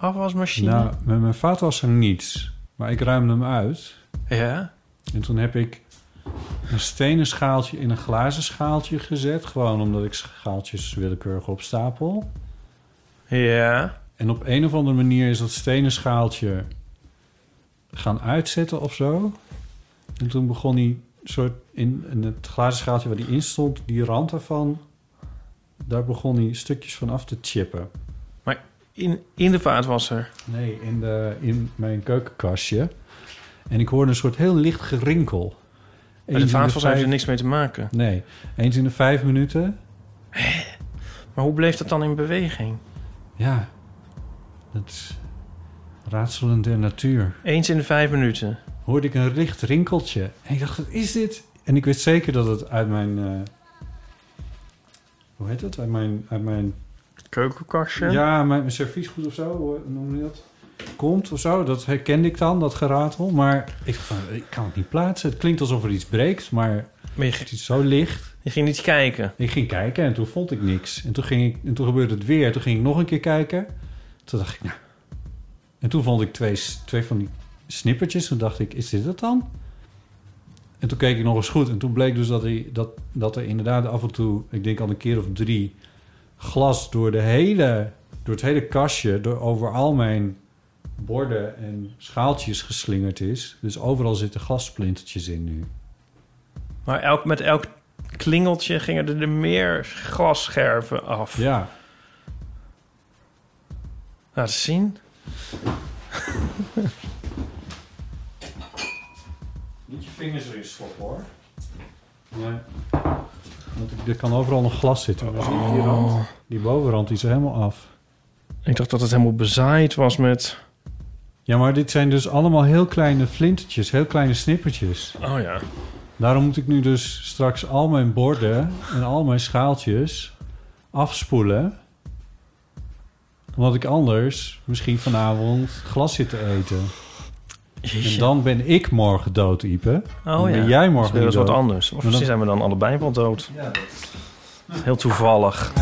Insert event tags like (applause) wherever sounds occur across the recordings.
Afwasmachine? Nou, met mijn vaatwasser niets. Maar ik ruimde hem uit. ja. En toen heb ik een stenen schaaltje in een glazen schaaltje gezet. Gewoon omdat ik schaaltjes willekeurig opstapel. Ja. En op een of andere manier is dat stenen schaaltje gaan uitzetten of zo. En toen begon hij soort in, in het glazen schaaltje waar die in stond, die rand ervan, daar begon hij stukjes van af te chippen. In, in de vaatwasser. Nee, in, de, in mijn keukenkastje. En ik hoorde een soort heel licht gerinkel. Maar de vaatwasser heeft vijf- er niks mee te maken. Nee, eens in de vijf minuten. Maar hoe bleef dat dan in beweging? Ja, dat is raadselen der natuur. Eens in de vijf minuten. Hoorde ik een licht rinkeltje. En ik dacht, wat is dit? En ik wist zeker dat het uit mijn... eh, hoe heet dat? Uit mijn... Uit mijn Keukenkastje. ja, mijn, mijn serviesgoed of zo, hoe noem je dat? Komt of zo, dat herkende ik dan, dat geratel. Maar ik, van, ik kan het niet plaatsen. Het klinkt alsof er iets breekt, maar Maar je, het is zo licht. je ging niet kijken. Ik ging kijken en toen vond ik niks. En toen, ging ik, en toen gebeurde het weer. Toen ging ik nog een keer kijken. Toen dacht ik, nou... En toen vond ik twee, twee van die snippertjes. Toen dacht ik, is dit het dan? En toen keek ik nog eens goed. En toen bleek dus dat, hij, dat, dat er inderdaad af en toe... Ik denk al een keer of drie... glas door, de hele, door het hele kastje... Door, over al mijn borden en schaaltjes geslingerd is. Dus overal zitten glassplintertjes in nu. Maar elk, met elk klingeltje gingen er, er meer glasscherven af. Ja, Laat zien. Niet je vingers erin stoppen hoor. Nee. Er kan overal nog glas zitten. Maar je die rand? Die bovenrand die is er helemaal af. Ik dacht dat het helemaal bezaaid was met... Ja, maar dit zijn dus allemaal heel kleine flintertjes, heel kleine snippertjes. Oh ja. Daarom moet ik nu dus straks al mijn borden en al mijn schaaltjes afspoelen. Omdat ik anders misschien vanavond glas zit te eten. En dan ben ik morgen dood, Ipe. Dan Oh ja. ben jij Dat morgen is niet wat anders. Of misschien zijn we dan allebei wel dood. Ja, Heel toevallig.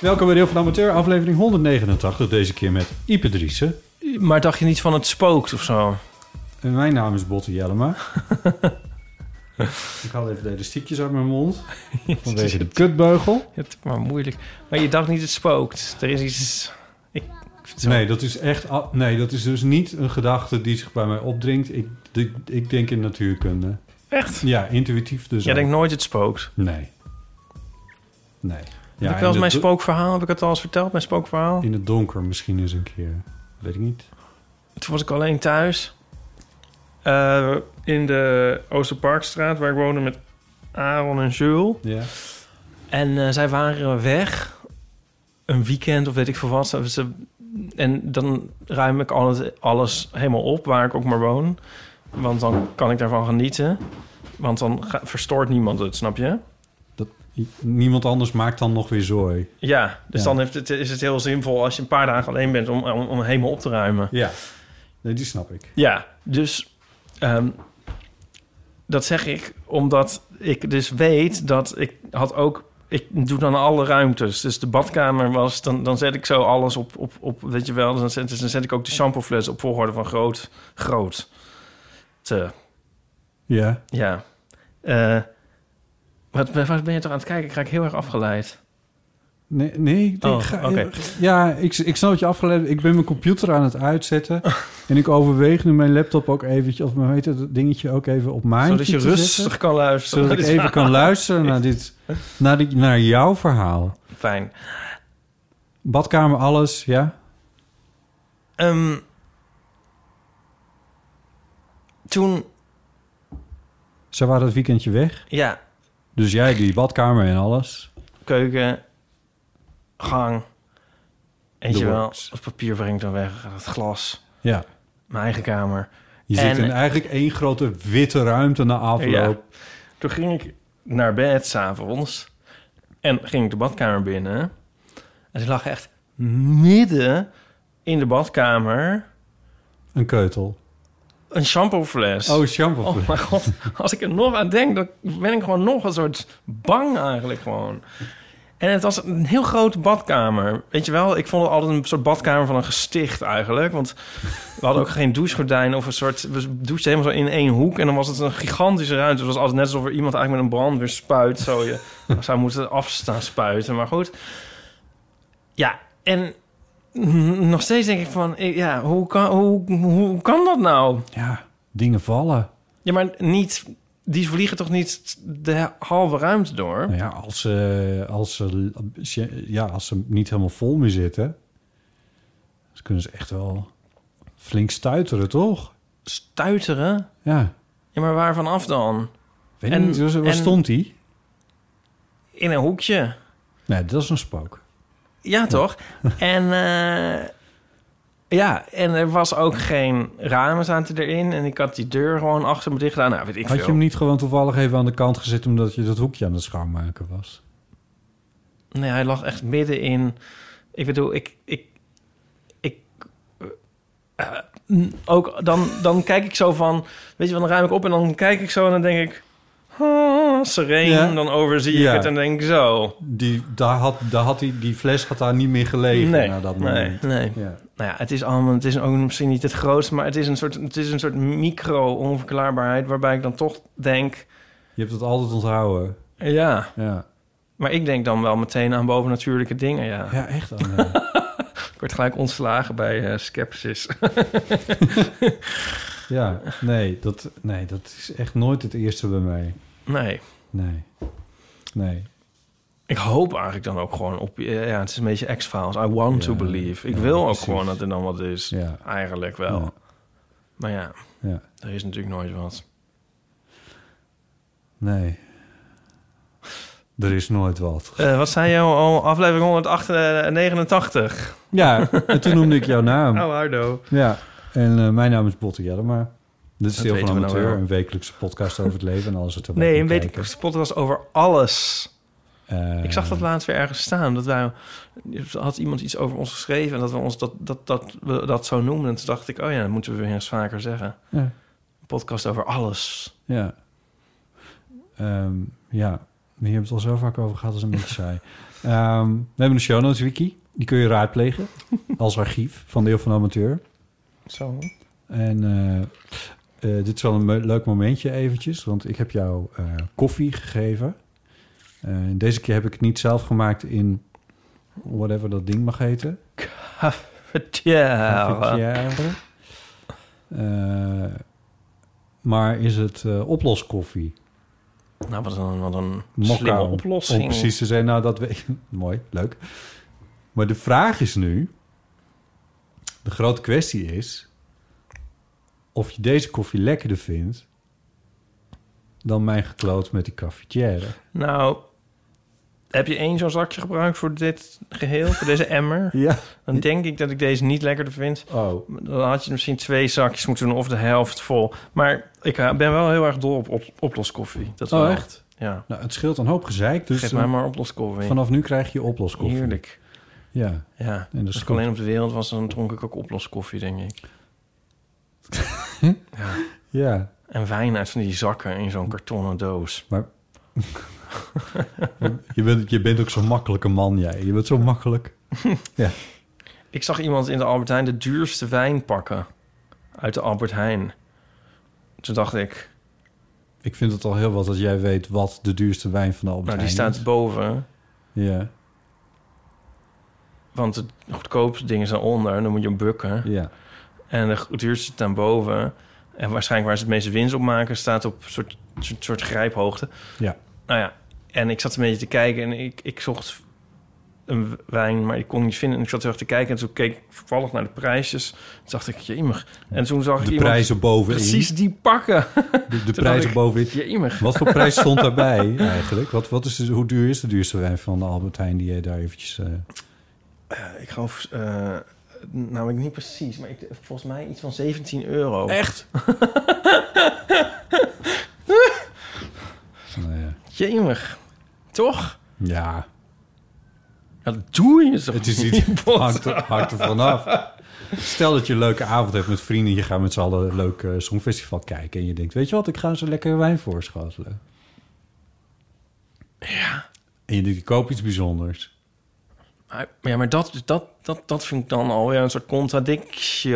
Welkom bij Deel van Amateur, aflevering 189. Deze keer met Ipe Driessen. Maar dacht je niet van het spookt of zo? En mijn naam is Botte Jellema. (laughs) (laughs) ik haal even de elastiekjes uit mijn mond. (laughs) Vanwege de kutbeugel. Het is maar moeilijk. Maar je dacht niet het spookt. Er is iets... Ik, Nee, dat is echt... Nee, dat is dus niet een gedachte die zich bij mij opdringt. Ik, ik, ik denk in natuurkunde. Echt? Ja, intuïtief dus Jij denkt nooit het spookt. Nee. Nee. Ja, heb ik wel eens mijn spookverhaal? Heb ik het al eens verteld, mijn spookverhaal? In het donker misschien eens een keer. Weet ik niet. Toen was ik alleen thuis. Eh, in de Oosterparkstraat, waar ik woonde met Aaron en Jules. Ja. En eh, zij waren weg. Een weekend of weet ik veel wat. Ze- ze- en dan ruim ik alles, alles helemaal op waar ik ook maar woon. Want dan kan ik daarvan genieten. Want dan ga- verstoort niemand het, snap je? Dat, niemand anders maakt dan nog weer zooi. Ja, dus Ja. dan heeft het, is het heel zinvol als je een paar dagen alleen bent om, om, om helemaal op te ruimen. Ja. Nee, die snap ik. Ja, dus ehm, dat zeg ik omdat ik dus weet dat ik had ook... Ik doe dan alle ruimtes. Dus de badkamer was... Dan, dan zet ik zo alles op, op, op weet je wel. Dan zet, dan zet ik ook de shampoofles op volgorde van groot, groot. Te. Ja. Ja. Eh, wat, wat ben je toch aan het kijken? Ik raak heel erg afgeleid. Nee, nee ik Oh, ga- ja, ik, ik snap wat je afgeleid Ik ben mijn computer aan het uitzetten. (laughs) en ik overweeg nu mijn laptop ook eventjes... of mijn weet het, dingetje ook even op maandje Zodat je zetten. rustig kan luisteren. Zodat ik even kan (laughs) luisteren naar, dit, naar, die, naar jouw verhaal. Fijn. Badkamer, alles, ja? Ehm, toen, Ze waren het weekendje weg. ja, Dus jij die badkamer en alles. keuken, gang. Weet The je wel, het papier brengt dan weg, het glas, Ja. mijn eigen kamer. Je En- zit in eigenlijk één grote witte ruimte na afloop. Toen ging ik naar bed s'avonds en ging ik de badkamer binnen. En ze lag echt midden in de badkamer Een keutel. een shampoofles. Oh, shampoo. Oh mijn god, als ik er nog aan denk, dan ben ik gewoon nog een soort bang eigenlijk gewoon. En het was een heel grote badkamer. Weet je wel, ik vond het altijd een soort badkamer van een gesticht eigenlijk. Want we hadden ook geen douchegordijn of een soort... We douchten helemaal zo in één hoek en dan was het een gigantische ruimte. Het was altijd net alsof er iemand eigenlijk met een brandweerspuit zo je zou moeten afstaan spuiten. Maar goed. Ja, en nog steeds denk ik van... Ja, hoe kan, hoe, hoe kan dat nou? Ja, dingen vallen. Ja, maar niet... Die vliegen toch niet de halve ruimte door? Nou ja, als ze, als, ze, ja, als ze niet helemaal vol meer zitten... dan kunnen ze echt wel flink stuiteren, toch? Stuiteren? Ja. Ja, maar waar vanaf dan? Weet En- niet, waar en- stond die? In een hoekje. Nee, dat is een spook. Ja, toch? en eh, ja, en er was ook geen ramen zaten erin. En ik had die deur gewoon achter me dicht gedaan. Nou, weet ik Had je hem niet gewoon toevallig even aan de kant gezet... omdat je dat hoekje aan het schoonmaken was? Nee, hij lag echt midden in... Ik bedoel, ik... ik, ik eh, mm, ook dan, dan kijk ik zo van... Weet je, dan ruim ik op en dan kijk ik zo en dan denk ik... Oh, sereen. Ja. Dan overzie Ja. ik het en denk ik zo. Die, daar had, daar had die, die fles had daar niet meer gelegen Nee, na dat nee, moment. nee. Ja. Nou ja, het is allemaal, het is ook misschien niet het grootste, maar het is een soort, het is een soort micro-onverklaarbaarheid waarbij ik dan toch denk, Je hebt het altijd onthouden. ja, Ja, maar ik denk dan wel meteen aan bovennatuurlijke dingen, ja. ja echt. Nee. (laughs) Ik word gelijk ontslagen bij eh Skepsis. (laughs) ja, nee dat, nee, dat is echt nooit het eerste bij mij. Nee, Nee. Nee. ik hoop eigenlijk dan ook gewoon op, eh, ja, het is een beetje X-Files. I want to believe. Ik ja, wil ook precies. gewoon dat er dan wat is. Ja. Eigenlijk wel. Maar ja, Ja. er is natuurlijk nooit wat. Nee. Er is nooit wat. Eh, wat zei je al? Aflevering 189. Ja, en toen noemde ik jouw naam. (laughs) Oh, Hardo. Ja, en eh, mijn naam is Botte Jellema. Dit is Deel van we nou Amateur, een wekelijkse podcast over het leven en alles wat erbij Nee, een ik podcast over alles. Eh, Ik zag dat laatst weer ergens staan. Dat wij, had iemand iets over ons geschreven en dat we ons dat, dat, dat, we dat zo noemden. En toen dacht ik, oh ja, dat moeten we weer eens vaker zeggen. Ja. Een podcast over alles. Ja. Ehm, ja, hier hebben we het al zo vaak over gehad, is een beetje saai. (laughs) Ehm, we hebben een show notes wiki. Die kun je raadplegen (laughs) als archief van Deel van Amateur. Zo. En eh, eh, dit is wel een leuk momentje eventjes, want ik heb jou eh, koffie gegeven. Eh, deze keer heb ik het niet zelf gemaakt in whatever dat ding mag heten. Cafetière. Maar is het oploskoffie? Nou, wat een, wat een Mokka, slimme om- oplossing. Om precies te zijn, nou dat weet (laughs) Mooi, leuk. Maar de vraag is nu... De grote kwestie is... of je deze koffie lekkerder vindt... dan mijn gekloot met die cafetière. Nou, heb je één zo'n zakje gebruikt voor dit geheel, voor deze emmer? (laughs) Ja. Dan denk ik dat ik deze niet lekkerder vind. Oh, Dan had je misschien twee zakjes moeten doen of de helft vol. Maar ik eh, ben wel heel erg dol op, op oploskoffie. Dat oh wel. echt? Ja. Nou, het scheelt een hoop gezeik. Dus Geef eh, mij maar oploskoffie. vanaf nu krijg je oploskoffie. Heerlijk. Ja, Ja. en is ik alleen op de wereld was, dan dronk ik ook oploskoffie, denk ik. (laughs) ja. Ja, En wijn uit van die zakken in zo'n kartonnen doos. maar... (laughs) je, bent, je bent ook zo'n makkelijke man, jij. Je bent zo makkelijk. (laughs) Ik zag iemand in de Albert Heijn de duurste wijn pakken. Uit de Albert Heijn. Toen dacht ik... ik vind het al heel wat dat jij weet wat de duurste wijn van de Albert Nou, die Heijn staat is. boven. Ja, Want de goedkoopste dingen zijn onder. En dan moet je hem bukken. ja. En de duurste staan boven. En waarschijnlijk waar ze het meeste winst op maken... staat op een soort, soort, soort grijphoogte. Ja. Nou ja, en ik zat een beetje te kijken... en ik, ik zocht een wijn, maar ik kon niet vinden. En ik zat heel erg te kijken en toen keek ik toevallig naar de prijsjes. Toen dacht ik, jemig. En toen zag ik De prijzen bovenin. precies die pakken. De, de (laughs) prijzen ik, bovenin. Jemig. Wat voor prijs (laughs) stond daarbij eigenlijk? Wat, wat is de, hoe duur is de duurste wijn van de Albert Heijn die je daar eventjes... eh, Eh, ik geloof, uh, nou ik niet precies, maar ik, volgens mij iets van 17 euro. Echt? (laughs) nou ja. Jemig. Toch? ja, Ja, dat doe je toch het is niet, iets hangt er, hangt er vanaf. Stel dat je een leuke avond hebt met vrienden... je gaat met z'n allen een leuk eh, songfestival kijken... en je denkt, weet je wat, ik ga zo lekker wijn voorschotelen. Ja. En je denkt, ik koop iets bijzonders. Maar, ja, maar dat, dat, dat, dat vind ik dan alweer een soort contradictie.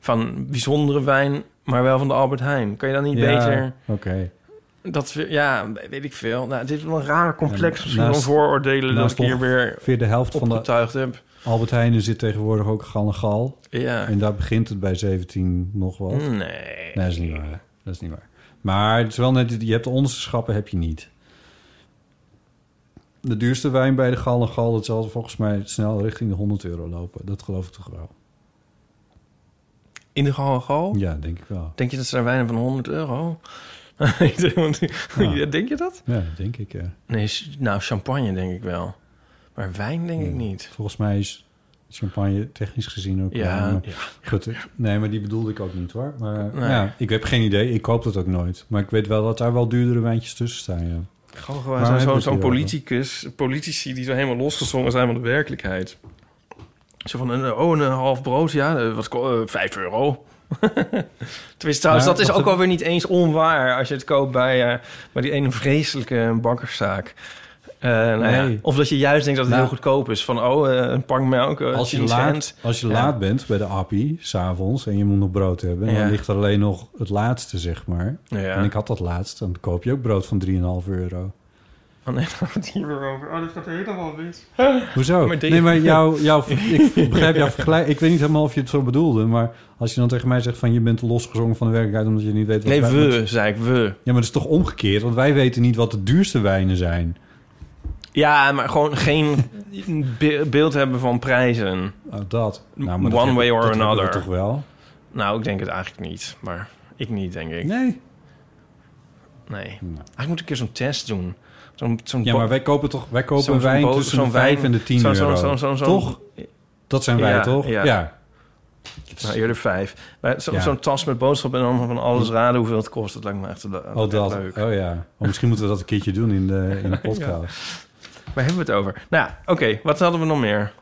Van bijzondere wijn, maar wel van de Albert Heijn. Kan je dan niet Ja, beter... Oké. Dat, ja, weet ik veel. Nou, dit is wel een raar complex En misschien naast- van vooroordelen... dat ik hier weer Ongeveer de helft van de heb. Albert Heijn zit tegenwoordig ook gal en gal. Ja. En daar begint het bij 17 nog wat. Nee. Nee, dat is niet waar. Dat is niet waar. Maar het is wel net, je hebt de onderste schappen heb je niet. De duurste wijn bij de Gal en Gal, dat zal volgens mij snel richting de 100 euro lopen. Dat geloof ik toch wel. In de gal gal? Ja, denk ik wel. Denk je dat ze daar wijnen van 100 euro? (laughs) Ja. Denk je dat? Ja, denk ik, ja. Nee, nou, champagne denk ik wel. Maar wijn denk ik niet. Volgens mij is champagne technisch gezien ook... Ja. Goed, nee, maar die bedoelde ik ook niet hoor. Maar Nee. ja, ik heb geen idee. Ik koop dat ook nooit. Maar ik weet wel dat daar wel duurdere wijntjes tussen staan, ja. Gewoon gewoon zo'n zo, politicus, politici die zo helemaal losgezongen zijn van de werkelijkheid. Zo van, een, oh, een half brood, ja, eh, wat eh, vijf euro. (laughs) Tenminste, trouwens, dat is ook alweer niet eens onwaar als je het koopt bij, eh, bij die ene vreselijke bakkerszaak. Eh, nou ja. Of dat je juist denkt dat het Nou. heel goedkoop is. Van, oh, eh, een pak melk, eh, Als je, 10 laat, cent. als je Ja. laat bent bij de appie, s'avonds, en je moet nog brood hebben... Ja. dan ligt er alleen nog het laatste, zeg maar. Ja. En ik had dat laatst, dan koop je ook brood van 3,5 euro. Oh nee, daar gaat het hier weer over. Oh, dit gaat helemaal mis. (laughs) Hoezo? Maar Nee, maar jou, (laughs) jou, ik begrijp jouw vergelijk. Ik weet niet helemaal of je het zo bedoelde, maar als je dan tegen mij zegt van je bent losgezongen van de werkelijkheid omdat je niet weet wat Nee, wij- we, zei ik, we. Ja, maar dat is toch omgekeerd, want wij weten niet wat de duurste wijnen zijn. Ja, maar gewoon geen be- beeld hebben van prijzen. Oh, dat. Nou, One dat heb- way or dat hebben we another. toch wel? Nou, ik denk het eigenlijk niet. Maar ik niet, denk ik. Nee. Nee. Nou. Eigenlijk moet ik een keer zo'n test doen. Zo'n zo'n Ja, bo- maar wij kopen toch wij kopen zo'n- zo'n wijn bo- tussen zo'n de 5 en de 10 zo'n- zo'n- euro. zo'n- zo'n- zo'n- toch? Dat zijn wij Ja, toch? ja. ja. Nou, eerder vijf. Maar zo- Ja. Zo'n tas met boodschappen en dan van alles raden hoeveel het kost. Dat lijkt me echt, le- Oh, echt dat. leuk. Oh ja. Oh, misschien moeten we dat een keertje doen in de, in de (laughs) podcast. Waar hebben we het over? Nou, ja, oké. Wat hadden we nog meer?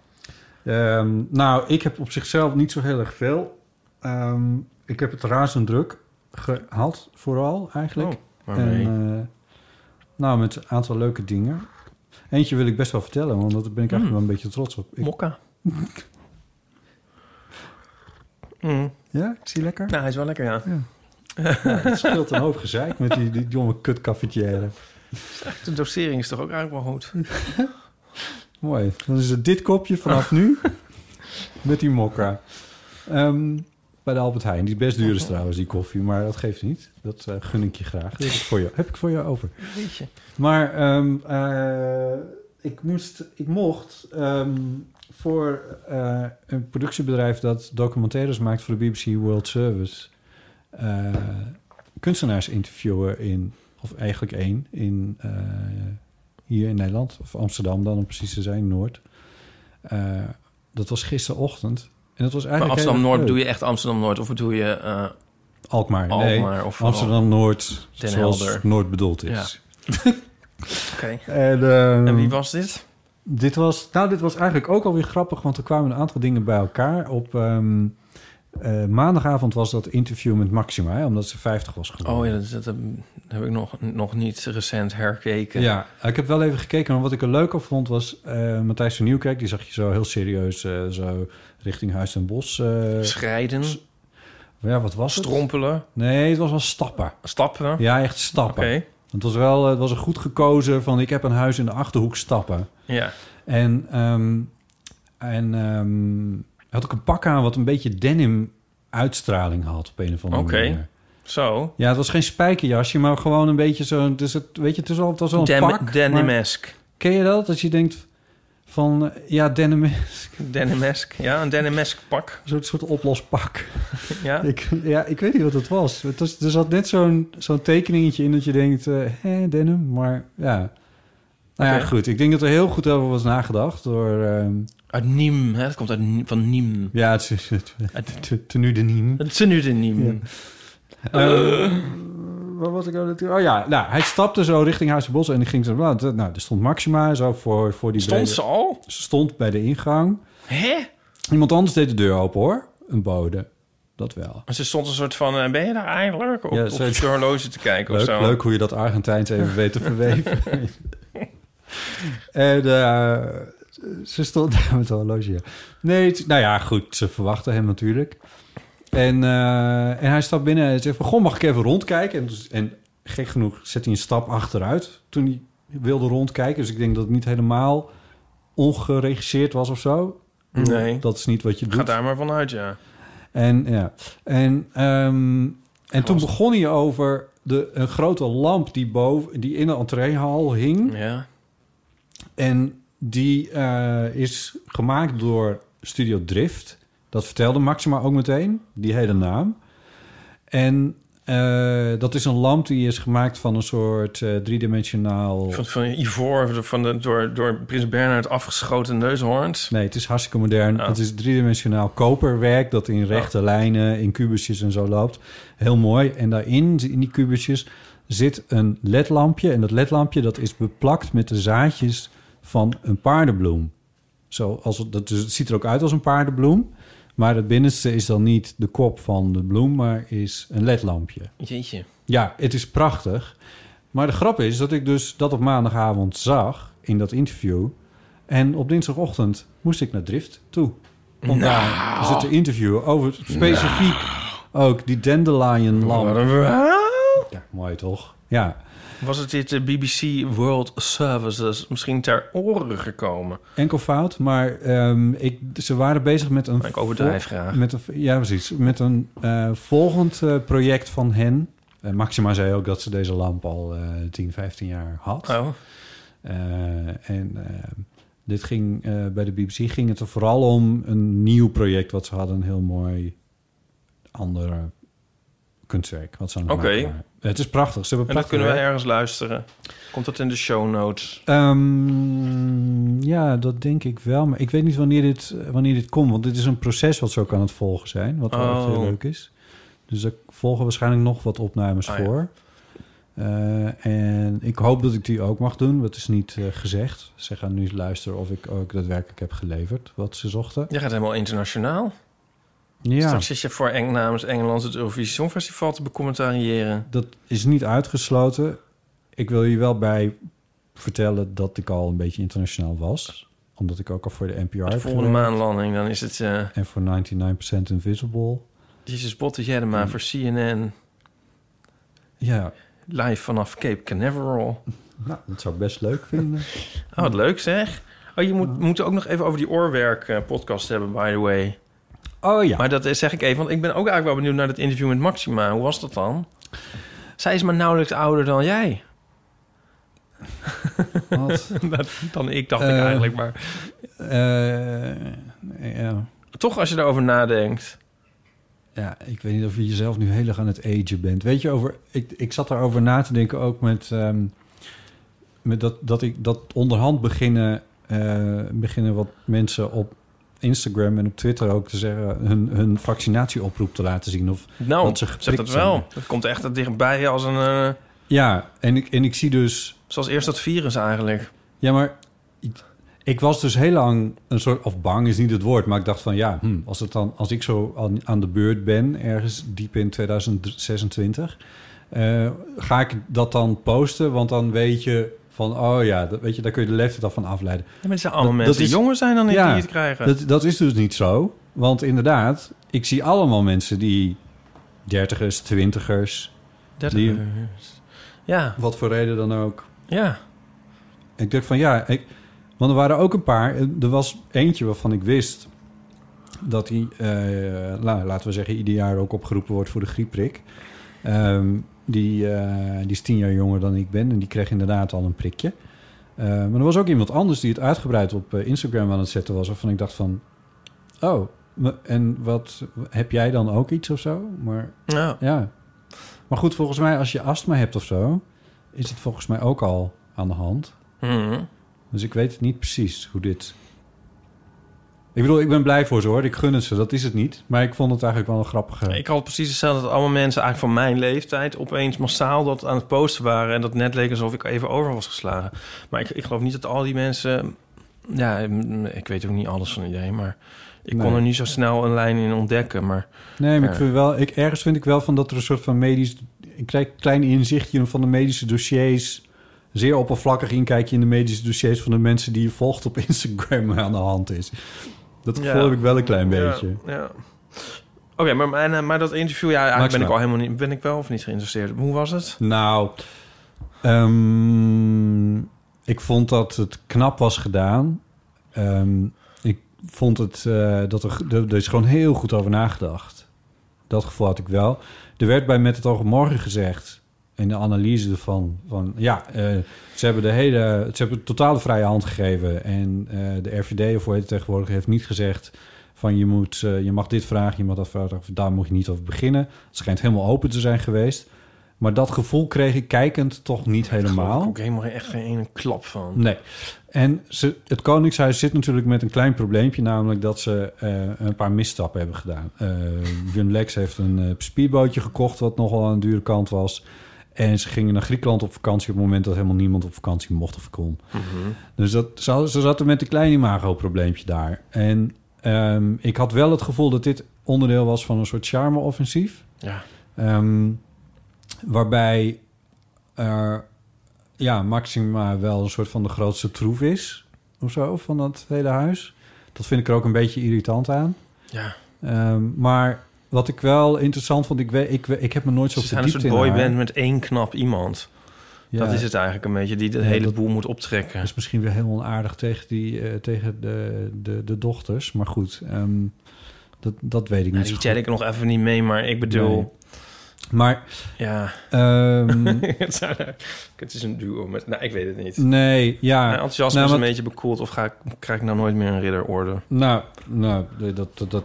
Ehm, nou, ik heb op zichzelf niet zo heel erg veel. Ehm, ik heb het razend druk gehad, vooral eigenlijk. Oh, waarmee? En, eh, nou, met een aantal leuke dingen. Eentje wil ik best wel vertellen, want daar ben ik eigenlijk Mm. wel een beetje trots op. Ik, Mokka. (laughs) Mm. ja, ik zie lekker. Nou, hij is wel lekker, ja. Ja, het scheelt een hoop gezeik met die, die jonge kut cafetière. (laughs) De dosering is toch ook eigenlijk wel goed? (laughs) Mooi. Dan is het dit kopje vanaf nu (laughs) met die mokka. Ehm, bij de Albert Heijn. Die is best duur is trouwens, die koffie. Maar dat geeft niet. Dat eh, gun ik je graag. Dat heb ik voor je, heb ik voor je over. Weet je. Maar ehm, eh, ik, moest, ik mocht ehm, voor eh, een productiebedrijf dat documentaires maakt voor de BBC World Service... kunstenaars interviewen in, of eigenlijk één, in, eh, hier in Nederland. Of Amsterdam dan, om precies te zijn, Noord. Eh, dat was gisterochtend. En dat was Maar eigenlijk Amsterdam-Noord, heel bedoel erg je echt Amsterdam-Noord? Of bedoel je eh, leuk. Alkmaar, nee. Alkmaar? Of vooral- Amsterdam-Noord, Den zoals Helder. Noord bedoeld is. (laughs) Oké. En, ehm, En wie was dit? Dit was, nou, dit was eigenlijk ook alweer grappig, want er kwamen een aantal dingen bij elkaar. Op ehm, eh, maandagavond was dat interview met Maxima, hè, omdat ze 50 was geworden. Oh ja, dat, dat heb- heb ik nog, nog niet recent herkeken. Ja, ik heb wel even gekeken, maar wat ik er leuk op vond was eh, Matthijs van Nieuwkerk. Die zag je zo heel serieus, eh, zo richting Huis en Bos. Schrijden. Ja, wat was het? Strompelen, Nee, het was wel stappen. stappen. Ja, echt stappen. Oké. Het was wel het was een goed gekozen van ik heb een huis in de Achterhoek stappen. Ja. En, ehm, en ehm, had ik een pak aan wat een beetje denim uitstraling had op een of andere Oké. manier. Zo. Ja, het was geen spijkerjasje, maar gewoon een beetje zo. Dus het, weet je, het is wel, het was wel een Dem- pak. Denimesk. Ken je dat? Dat je denkt van, eh, ja, denim is (laughs) Denimesk. Ja, een Denimesk pak. een soort, oplospak. (laughs) Ja. Ik, ja, ik weet niet wat het was. Het was er zat net zo'n zo'n tekeningetje in dat je denkt, eh hè, denim, maar ja. Nou ja, goed. Ik denk dat er heel goed over was nagedacht door... ehm, Uit Nîmes. Hè? Het komt uit, van Nîmes. ja, het is het, tenue de Nîmes. Het nu de Nîmes. Eh, waar was ik aan het... Oh ja, nou, hij stapte zo richting Huizenbos en ik ging zo... Nou, nou, er stond Maxima zo voor, voor die... Stond brede- ze al? Ze stond bij de ingang. Hè? Iemand anders deed de deur open, hoor. Een bode. Dat wel. Maar Ze stond een soort van, eh, ben je daar eigenlijk? Op, Ja, op je horloge te kijken of zo. leuk hoe je dat Argentijns even weet te (laughs) verweven. en eh, ze stond daar met een horloge. ja. Nee, het- nou ja, goed. Ze verwachten hem natuurlijk. En, eh, en hij stapt binnen en zegt van... Goh, mag ik even rondkijken? En, dus- en gek genoeg zet hij een stap achteruit toen hij wilde rondkijken. Dus ik denk dat het niet helemaal ongeregisseerd was of zo. Nee. Dat is niet wat je doet. Ga daar maar vanuit, ja. En, ja. en, ehm, en toen begon hij over de, een grote lamp die, boven, die in de entreehal hing. Ja. En die eh, is gemaakt door Studio Drift. Dat vertelde Maxima ook meteen, die hele naam. En eh, dat is een lamp die is gemaakt van een soort eh, driedimensionaal... Van, van ivoor, van de, door, door prins Bernhard afgeschoten neushoorns. Nee, het is hartstikke modern. Oh. Het is driedimensionaal koperwerk dat in rechte lijnen, in kubusjes en zo loopt. Heel mooi. En daarin, in die kubusjes, zit een ledlampje. En dat ledlampje dat is beplakt met de zaadjes van een paardenbloem. Zo, als het, dat, dus het ziet er ook uit als een paardenbloem. Maar het binnenste is dan niet de kop van de bloem, maar is een ledlampje. Jeetje. Ja, het is prachtig. Maar de grap is dat ik dus dat op maandagavond zag in dat interview. En op dinsdagochtend moest ik naar Drift toe. Om daar ze te interviewen over specifiek ook die dandelion lamp. Ja, mooi toch? Ja. Was het dit de BBC World Services misschien ter oren gekomen? Enkel fout, maar ehm, ik, ze waren bezig met een... Ik overdrijf graag. Met een, ja, precies. Met een eh, volgend eh, project van hen. En Maxima zei ook dat ze deze lamp al eh 10, 15 jaar had. Oh, Eh, en eh, dit ging, eh, bij de BBC ging het er vooral om een nieuw project wat ze hadden. Een heel mooi ander kunstwerk wat ze Oké. waren. Het is prachtig. Ze hebben en dat kunnen we ergens luisteren. Komt dat in de show notes? Ehm, ja, dat denk ik wel. Maar ik weet niet wanneer dit, wanneer dit komt. Want dit is een proces wat zo kan het volgen zijn. Wat wel echt heel Oh. leuk is. Dus er volgen waarschijnlijk nog wat opnames Ah, ja. voor. Eh, en ik hoop dat ik die ook mag doen. Dat is niet eh, gezegd. Ze gaan nu luisteren of ik ook daadwerkelijk heb geleverd wat ze zochten. Je gaat helemaal internationaal. Ja, Straks zit je voor Eng namens Engeland het Eurovisie Songfestival te becommentariëren. dat is niet uitgesloten. Ik wil je wel bij vertellen dat ik al een beetje internationaal was. Omdat ik ook al voor de NPR De heb volgende maanlanding, dan is het... eh En voor 99% Invisible. Jesus Botte Jedema voor CNN. Ja, Live vanaf Cape Canaveral. nou, dat zou ik best leuk vinden. (laughs) Oh, wat leuk zeg. Oh, je moet, moeten ook nog even over die oorwerk-podcast hebben, by the way. Oh ja. Maar dat is, zeg ik even, want ik ben ook eigenlijk wel benieuwd naar het interview met Maxima. Hoe was dat dan? Zij is maar nauwelijks ouder dan jij. Wat? (laughs) dan ik, dacht ik Eh. eigenlijk. Maar Eh, ja. toch, als je daarover nadenkt. ja, ik weet niet of je jezelf nu heel erg aan het agen bent. Weet je, over, ik, ik zat daarover na te denken ook met, ehm, met dat, dat ik dat onderhand beginnen, eh, beginnen wat mensen op Instagram en op Twitter ook te zeggen hun, hun vaccinatieoproep te laten zien. Of, Nou, Dat ze zeg dat wel. zijn. Dat komt echt dichtbij als een... eh, ja, en ik, en ik zie dus zoals eerst dat virus eigenlijk. Ja, maar ik, ik was dus heel lang een soort... Of bang is niet het woord, maar ik dacht van... Ja, hm, als, het dan, als ik zo aan, aan de beurt ben, ergens diep in 2026... eh, ga ik dat dan posten? Want dan weet je van... Oh ja, dat, weet je, daar kun je de leeftijd al van afleiden. Ja, maar het zijn allemaal Dat- mensen dat is- die jonger zijn dan ik Ja, die het krijgen. Dat, dat is dus niet zo. Want inderdaad, ik zie allemaal mensen die dertigers, twintigers. Dertig- Die- Ja, Wat voor reden dan ook. ja. Ik dacht van ja, ik, want er waren ook een paar. Er was eentje waarvan ik wist dat hij, eh, la- laten we zeggen, ieder jaar ook opgeroepen wordt voor de griepprik. Ehm, die, eh, die is tien jaar jonger dan ik ben en die kreeg inderdaad al een prikje. Eh, maar er was ook iemand anders die het uitgebreid op eh, Instagram aan het zetten was, waarvan ik dacht van, oh, en wat heb jij dan ook iets of zo? Maar ja. ja. Maar goed, volgens mij als je astma hebt of zo, is het volgens mij ook al aan de hand. Mhm. Dus ik weet het niet precies hoe dit... Ik bedoel, ik ben blij voor ze hoor. Ik gun het ze, dat is het niet. Maar ik vond het eigenlijk wel een grappige... Ik had precies hetzelfde dat allemaal mensen eigenlijk van mijn leeftijd opeens massaal dat aan het posten waren en dat net leek alsof ik even over was geslagen. Maar ik, ik geloof niet dat al die mensen, ja, ik weet ook niet alles van iedereen, maar ik kon er niet zo snel een lijn in ontdekken. Maar Nee, maar ik vind wel, ik, ergens vind ik wel van dat er een soort van medisch... Ik krijg een klein inzichtje van de medische dossiers. Zeer oppervlakkig inkijkje in de medische dossiers... van de mensen die je volgt op (laughs) Instagram aan de hand is. Dat gevoel heb ik wel een klein beetje. Ja. Oké, maar, mijn, eh, maar dat interview, ja, eigenlijk ben ik al helemaal niet, ben ik wel of niet geïnteresseerd. Hoe was het? Nou, ehm, ik vond dat het knap was gedaan. Ehm, ik vond het eh, dat er, er, is gewoon heel goed over nagedacht. Dat gevoel had ik wel. Er werd bij Met het Oog op Morgen gezegd, in de analyse ervan, van ja, eh, ze hebben de hele, ze hebben totale vrije hand gegeven. En eh, de RVD, of hoe heet het tegenwoordig, heeft niet gezegd van je, moet, eh, je mag dit vragen, je mag dat vragen, daar moet je niet over beginnen. Het schijnt helemaal open te zijn geweest. Maar dat gevoel kreeg ik kijkend toch niet Geloof ik helemaal. ook helemaal echt geen ene klap van. Nee. En ze, het Koningshuis zit natuurlijk met een klein probleempje, namelijk dat ze een paar misstappen hebben gedaan. Wim Lex heeft een eh, speedbootje gekocht, wat nogal aan de dure kant was. En ze gingen naar Griekenland op vakantie op het moment dat helemaal niemand op vakantie mocht of kon. Mhm. Dus dat, ze, ze zaten met een klein imago-probleempje daar. En ehm, ik had wel het gevoel dat dit onderdeel was van een soort charme-offensief. Ja. Ehm, waarbij er, ja, Maxima wel een soort van de grootste troef is. Of zo, van dat hele huis. Dat vind ik er ook een beetje irritant aan. Ja. Ehm, maar wat ik wel interessant vond... Ik, weet, ik, ik heb me nooit zo Ze zijn een verdiept soort in boyband met één knap iemand. Ja, Dat is het eigenlijk een beetje, die de Ja, hele boel moet optrekken. Dat is misschien weer heel onaardig tegen, die, eh, tegen de, de, de dochters. Maar goed, ehm, dat, dat weet ik Nou, niet die tel ik nog even niet mee, maar ik bedoel... Nee. Maar, Ja, ehm, (laughs) het is een duo met... Nou, ik weet het niet. nee, ja. Mijn enthousiasme nou, is een wat- beetje bekoeld of ga ik, krijg ik nou nooit meer een ridderorde? Nou, nou dat, dat, dat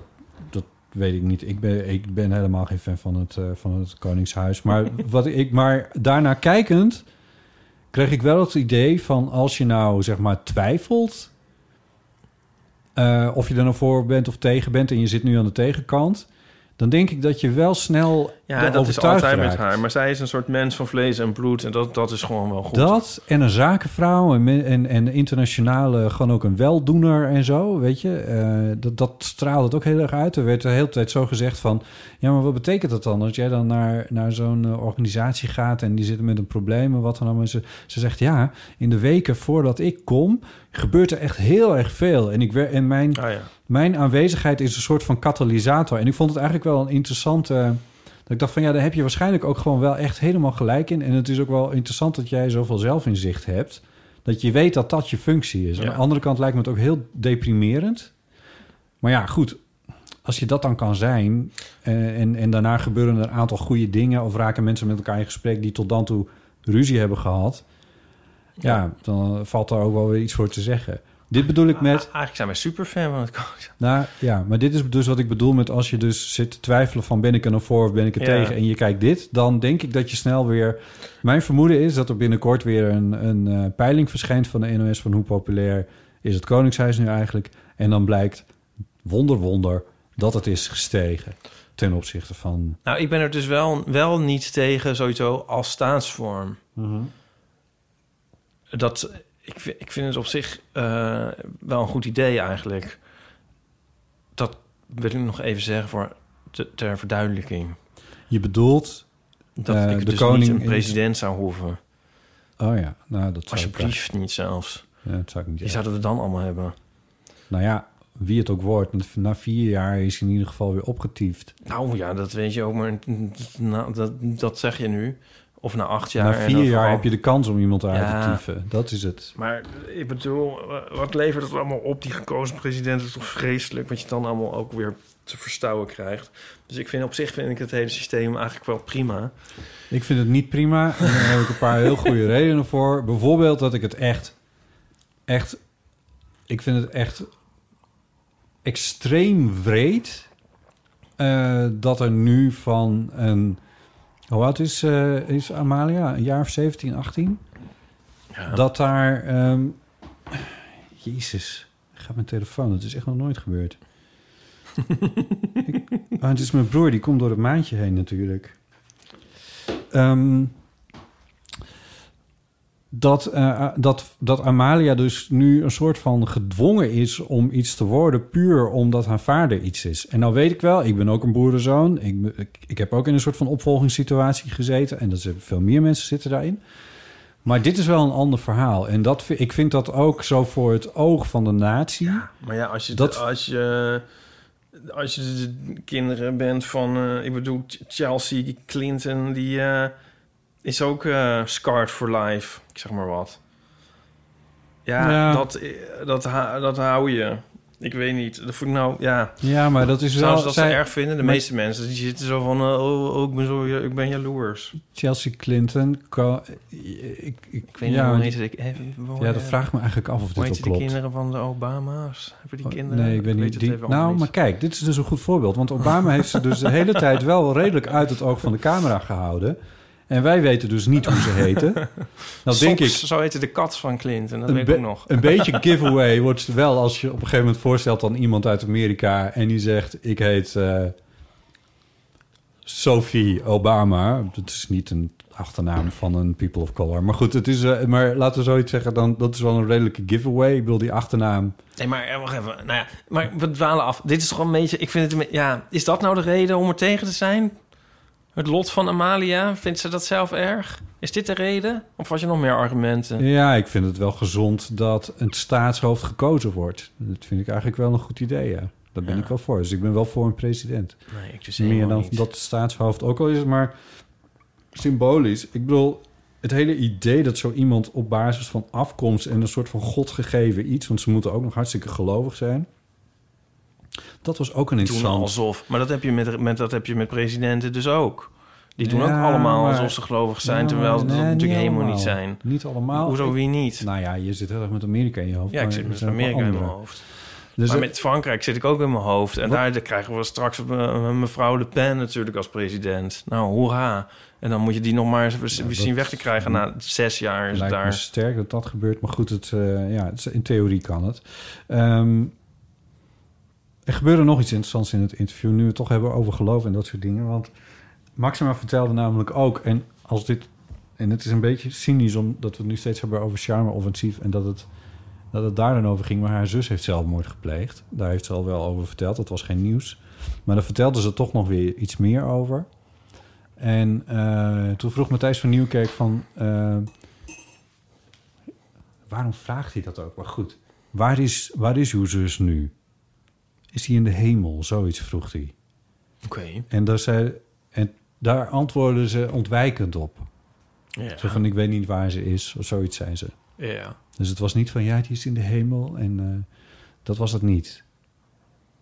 weet ik niet. Ik ben, ik ben helemaal geen fan van het, eh, van het Koningshuis. Maar, (laughs) wat ik, maar daarna kijkend kreeg ik wel het idee van... als je nou zeg maar twijfelt... eh, of je er nou voor bent of tegen bent... en je zit nu aan de tegenkant... dan denk ik dat je wel snel Ja, dat is altijd met haar. Maar zij is een soort mens van vlees en bloed. En dat, dat is gewoon wel goed. Dat en een zakenvrouw en, en, en internationale, gewoon ook een weldoener en zo, weet je. Eh, dat, dat straalde het ook heel erg uit. Er werd de hele tijd zo gezegd van... ja, maar wat betekent dat dan? Als jij dan naar, naar zo'n eh, organisatie gaat en die zitten met een probleem en wat dan ook. En ze, ze zegt, ja, in de weken voordat ik kom... gebeurt er echt heel erg veel. En, ik, en mijn, Ah ja. mijn aanwezigheid is een soort van katalysator. En ik vond het eigenlijk wel een interessante... Dat ik dacht van ja, daar heb je waarschijnlijk ook gewoon wel echt helemaal gelijk in. En het is ook wel interessant dat jij zoveel zelfinzicht hebt. Dat je weet dat dat je functie is. Aan Ja. de andere kant lijkt me het ook heel deprimerend. Maar ja, goed. Als je dat dan kan zijn. eh, en, en daarna gebeuren er een aantal goede dingen. Of raken mensen met elkaar in gesprek die tot dan toe ruzie hebben gehad. Ja, dan valt daar ook wel weer iets voor te zeggen. Dit bedoel ik met... Ah, Eigenlijk zijn wij superfan van het Koningshuis. Nou ja, maar dit is dus wat ik bedoel met als je dus zit te twijfelen van ben ik er nou voor of ben ik er Ja. tegen en je kijkt dit, dan denk ik dat je snel weer. Mijn vermoeden is dat er binnenkort weer een, een eh, peiling verschijnt van de NOS van hoe populair is het Koningshuis nu eigenlijk. En dan blijkt, wonder wonder, dat het is gestegen ten opzichte van. Nou, ik ben er dus wel, wel niet tegen, sowieso, als staatsvorm. Dat, ik, vi- ik vind het op zich eh, wel een goed idee eigenlijk. Dat wil ik nog even zeggen voor te- ter verduidelijking. Je bedoelt, Dat Eh, ik de dus koning niet een president zou hoeven. oh ja, nou dat zou ik Alsjeblieft niet zelfs. Ja, dat zou ik niet Die zouden we dan allemaal hebben. Nou ja, wie het ook wordt, na vier jaar is hij in ieder geval weer opgetiefd. Nou ja, dat weet je ook, maar nou, dat, dat zeg je nu. Of na acht jaar. na vier jaar heb je de kans om iemand uit Ja. te tieven. Dat is het. Maar ik bedoel, wat levert het allemaal op? Die gekozen president is toch vreselijk... wat je dan allemaal ook weer te verstouwen krijgt. Dus ik vind op zich vind ik het hele systeem eigenlijk wel prima. Ik vind het niet prima. En daar heb ik een paar heel goede redenen voor. Bijvoorbeeld dat ik het echt, echt, ik vind het echt extreem wreed eh, dat er nu van een, hoe oud is, eh, is Amalia? Een jaar of 17, 18? Ja. Dat daar, ehm, jezus, gaat mijn telefoon. Het is echt nog nooit gebeurd. (laughs) ik, oh, het is mijn broer, die komt door het maandje heen natuurlijk. Ehm, dat, eh, dat, dat Amalia dus nu een soort van gedwongen is om iets te worden... puur omdat haar vader iets is. En nou weet ik wel, ik ben ook een boerenzoon. Ik, ik, ik heb ook in een soort van opvolgingssituatie gezeten. En dat veel meer mensen zitten daarin. Maar dit is wel een ander verhaal. En dat, ik vind dat ook zo voor het oog van de natie... Maar ja, als je, Dat- als je, als je de kinderen bent van... eh, ik bedoel, Chelsea Clinton, die eh, is ook eh scarred for life. Ik zeg maar wat. Ja, Ja. Dat, eh, dat, dat hou je. Ik weet niet. Dat voel ik nou, ja... Ja, maar dat is wel... ze dat zij- zo erg vinden? De maar- meeste mensen die zitten zo van... eh, oh, oh, ik ben zo, ik ben jaloers. Chelsea Clinton... ik, ik, Ik weet niet ja, hoe heet het. Ik, even, hoe, Ja, dat vraag ik me eigenlijk af of Hoe dit wel klopt. kinderen van de Obama's? Hebben die Oh, kinderen? Nee, ik weet niet. Die, nou, niet. maar kijk, dit is dus een goed voorbeeld. Want Obama heeft ze dus de hele (laughs) tijd wel redelijk uit het oog van de camera gehouden. En wij weten dus niet hoe ze (laughs) heten. Nou, denk ik, Zo heette de kat van Clinton, dat een, weet ik nog. een beetje (laughs) giveaway wordt het wel als je op een gegeven moment voorstelt aan iemand uit Amerika en die zegt: Ik heet eh, Sophie Obama. Dat is niet een achternaam van een people of color. Maar goed, het is, eh, maar laten we zoiets zeggen, dan, dat is wel een redelijke giveaway. Ik bedoel, die achternaam. Nee, maar eh, wacht even. Nou ja, maar we dwalen af. Dit is toch een beetje... Ik vind het... Ja, is dat nou de reden om er tegen te zijn? Het lot van Amalia? Vindt ze dat zelf erg? Is dit de reden? Of was je nog meer argumenten? Ja, ik vind het wel gezond dat een staatshoofd gekozen wordt. Dat vind ik eigenlijk wel een goed idee, ja. Daar ben Ja. ik wel voor. Dus ik ben wel voor een president. Nee, ik dus Meer dan niet. dat het staatshoofd ook al is, maar symbolisch. Ik bedoel, het hele idee dat zo iemand op basis van afkomst en een soort van godgegeven iets, want ze moeten ook nog hartstikke gelovig zijn. Dat was ook een interessant. alsof. Maar dat heb je met, met, dat heb je met presidenten dus ook. Die doen Ja, ook allemaal alsof ze gelovig zijn, Ja, terwijl ze nee, dat natuurlijk helemaal allemaal. niet zijn. Niet allemaal. Hoezo wie niet? Nou ja, je zit heel erg met Amerika in je hoofd. Ja, ik zit met Amerika in mijn hoofd. Dus maar het- met Frankrijk zit ik ook in mijn hoofd. En Wat? daar krijgen we straks eh, mevrouw Le Pen natuurlijk als president. Nou, hoera. En dan moet je die nog maar eens Ja, zien weg te krijgen na zes jaar. Is lijkt daar. sterk dat dat gebeurt. Maar goed, het, eh, ja, het, in theorie kan het. Ehm, er gebeurde nog iets interessants in het interview. Nu we het toch hebben over geloof en dat soort dingen. Want Maxima vertelde namelijk ook... en als dit... en het is een beetje cynisch omdat we het nu steeds hebben over charme-offensief... en dat het, dat het daar dan over ging. Maar haar zus heeft zelfmoord gepleegd. Daar heeft ze al wel over verteld. Dat was geen nieuws. Maar daar vertelde ze toch nog weer iets meer over... En eh, toen vroeg Matthijs van Nieuwkerk van... eh, waarom vraagt hij dat ook? Maar goed, waar is, waar is uw zus nu? Is hij in de hemel? Zoiets vroeg hij. Oké. En daar, zei, en daar antwoordden ze ontwijkend op. Ja. Zo van, ik weet niet waar ze is, of zoiets zei ze. ja. Dus het was niet van, ja, die is in de hemel. En eh, dat was het niet.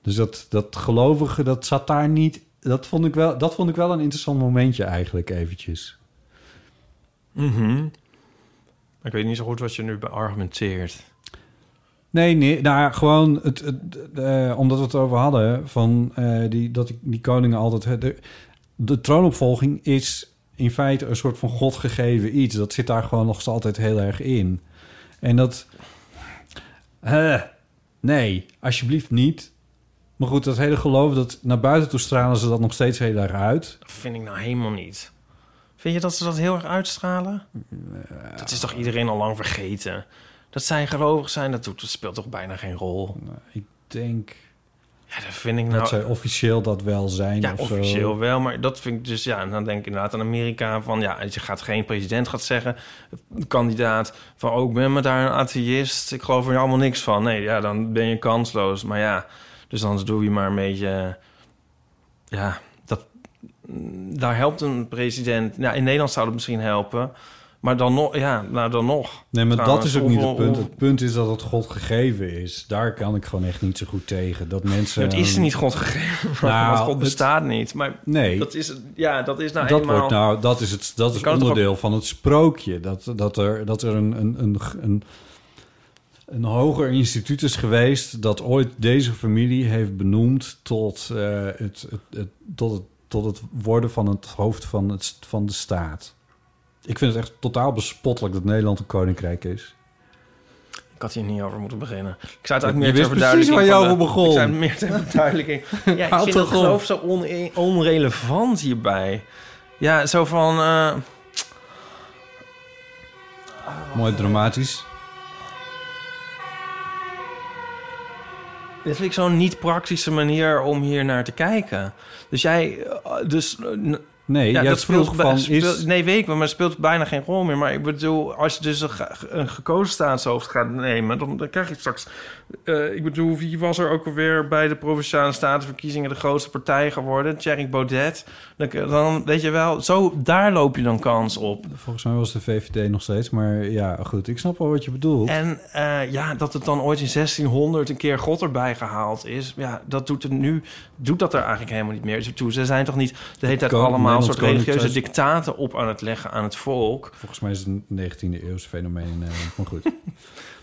Dus dat, dat gelovige, dat zat daar niet... Dat vond, ik wel, dat vond ik wel een interessant momentje eigenlijk eventjes. Mhm. Ik weet niet zo goed wat je nu beargumenteert. Nee, nee, nou gewoon het, het, eh, omdat we het over hadden van eh, die, dat die, koningen altijd. De, de troonopvolging is in feite een soort van godgegeven iets. Dat zit daar gewoon nog altijd heel erg in. En dat. eh, nee, alsjeblieft niet. Maar goed, dat hele geloof, dat naar buiten toe stralen ze dat nog steeds heel erg uit. Dat vind ik nou helemaal niet. Vind je dat ze dat heel erg uitstralen? Dat is toch iedereen al lang vergeten? Dat zij gelovig zijn, dat, doet, dat speelt toch bijna geen rol? Nou, ik denk. Ja, dat vind ik nou... dat zij officieel dat wel zijn Ja, of zo. officieel wel, maar dat vind ik dus... Ja, dan denk ik inderdaad aan Amerika van... Ja, je gaat geen president gaat zeggen, kandidaat... van, oh, ik ben me daar een atheïst, ik geloof er allemaal niks van. Nee, ja, dan ben je kansloos. Maar ja, dus dan doe je maar een beetje... Ja, dat, daar helpt een president... Ja, in Nederland zou het misschien helpen... Maar dan nog, ja, nou dan nog. Nee, maar Trouwens, dat is ook niet het punt. Het punt is dat het God gegeven is. Daar kan ik gewoon echt niet zo goed tegen. Dat mensen... Het is niet God gegeven, (laughs) Nou, want God het- bestaat niet. Maar Nee. dat is, ja, dat is nou dat eenmaal... wordt nou, dat is het, dat is het onderdeel van het sprookje. Dat, dat er, dat er een, een, een, een, een hoger instituut is geweest dat ooit deze familie heeft benoemd tot, eh, het, het, het, tot, het, tot het worden van het hoofd van, het, van de staat. Ik vind het echt totaal bespottelijk dat Nederland een koninkrijk is. Ik had hier niet over moeten beginnen. Ik zou het eigenlijk meer wist ter precies verduidelijking... waar van over begon. Ik zei het meer ter verduidelijking. (laughs) Ja, ik vind het geloof zo on- onrelevant hierbij. Ja, zo van... eh, Mooi dramatisch. dit vind ik zo'n niet praktische manier om hier naar te kijken. Dus jij... eh, Dus, eh, Nee, ja, dat vroeg speelt, van... speelt- is, Nee, weet ik wel, maar het speelt bijna geen rol meer. Maar ik bedoel, als je dus een, ge- een gekozen staatshoofd gaat nemen... Dan, dan krijg je straks... eh, ik bedoel, wie was er ook alweer bij de Provinciale Statenverkiezingen... de grootste partij geworden? Thierry Baudet. Dan, dan weet je wel, zo, daar loop je dan kans op. volgens mij was de VVD nog steeds, maar ja, goed. Ik snap wel wat je bedoelt. En eh, ja, dat het dan ooit in 1600 een keer God erbij gehaald is... ja, dat doet er nu... doet dat er eigenlijk helemaal niet meer toe. Ze zijn toch niet de hele tijd allemaal Soort religieuze dictaten op aan het leggen aan het volk... Volgens mij is het een 19e eeuws fenomeen in Nederland. Maar goed. (laughs)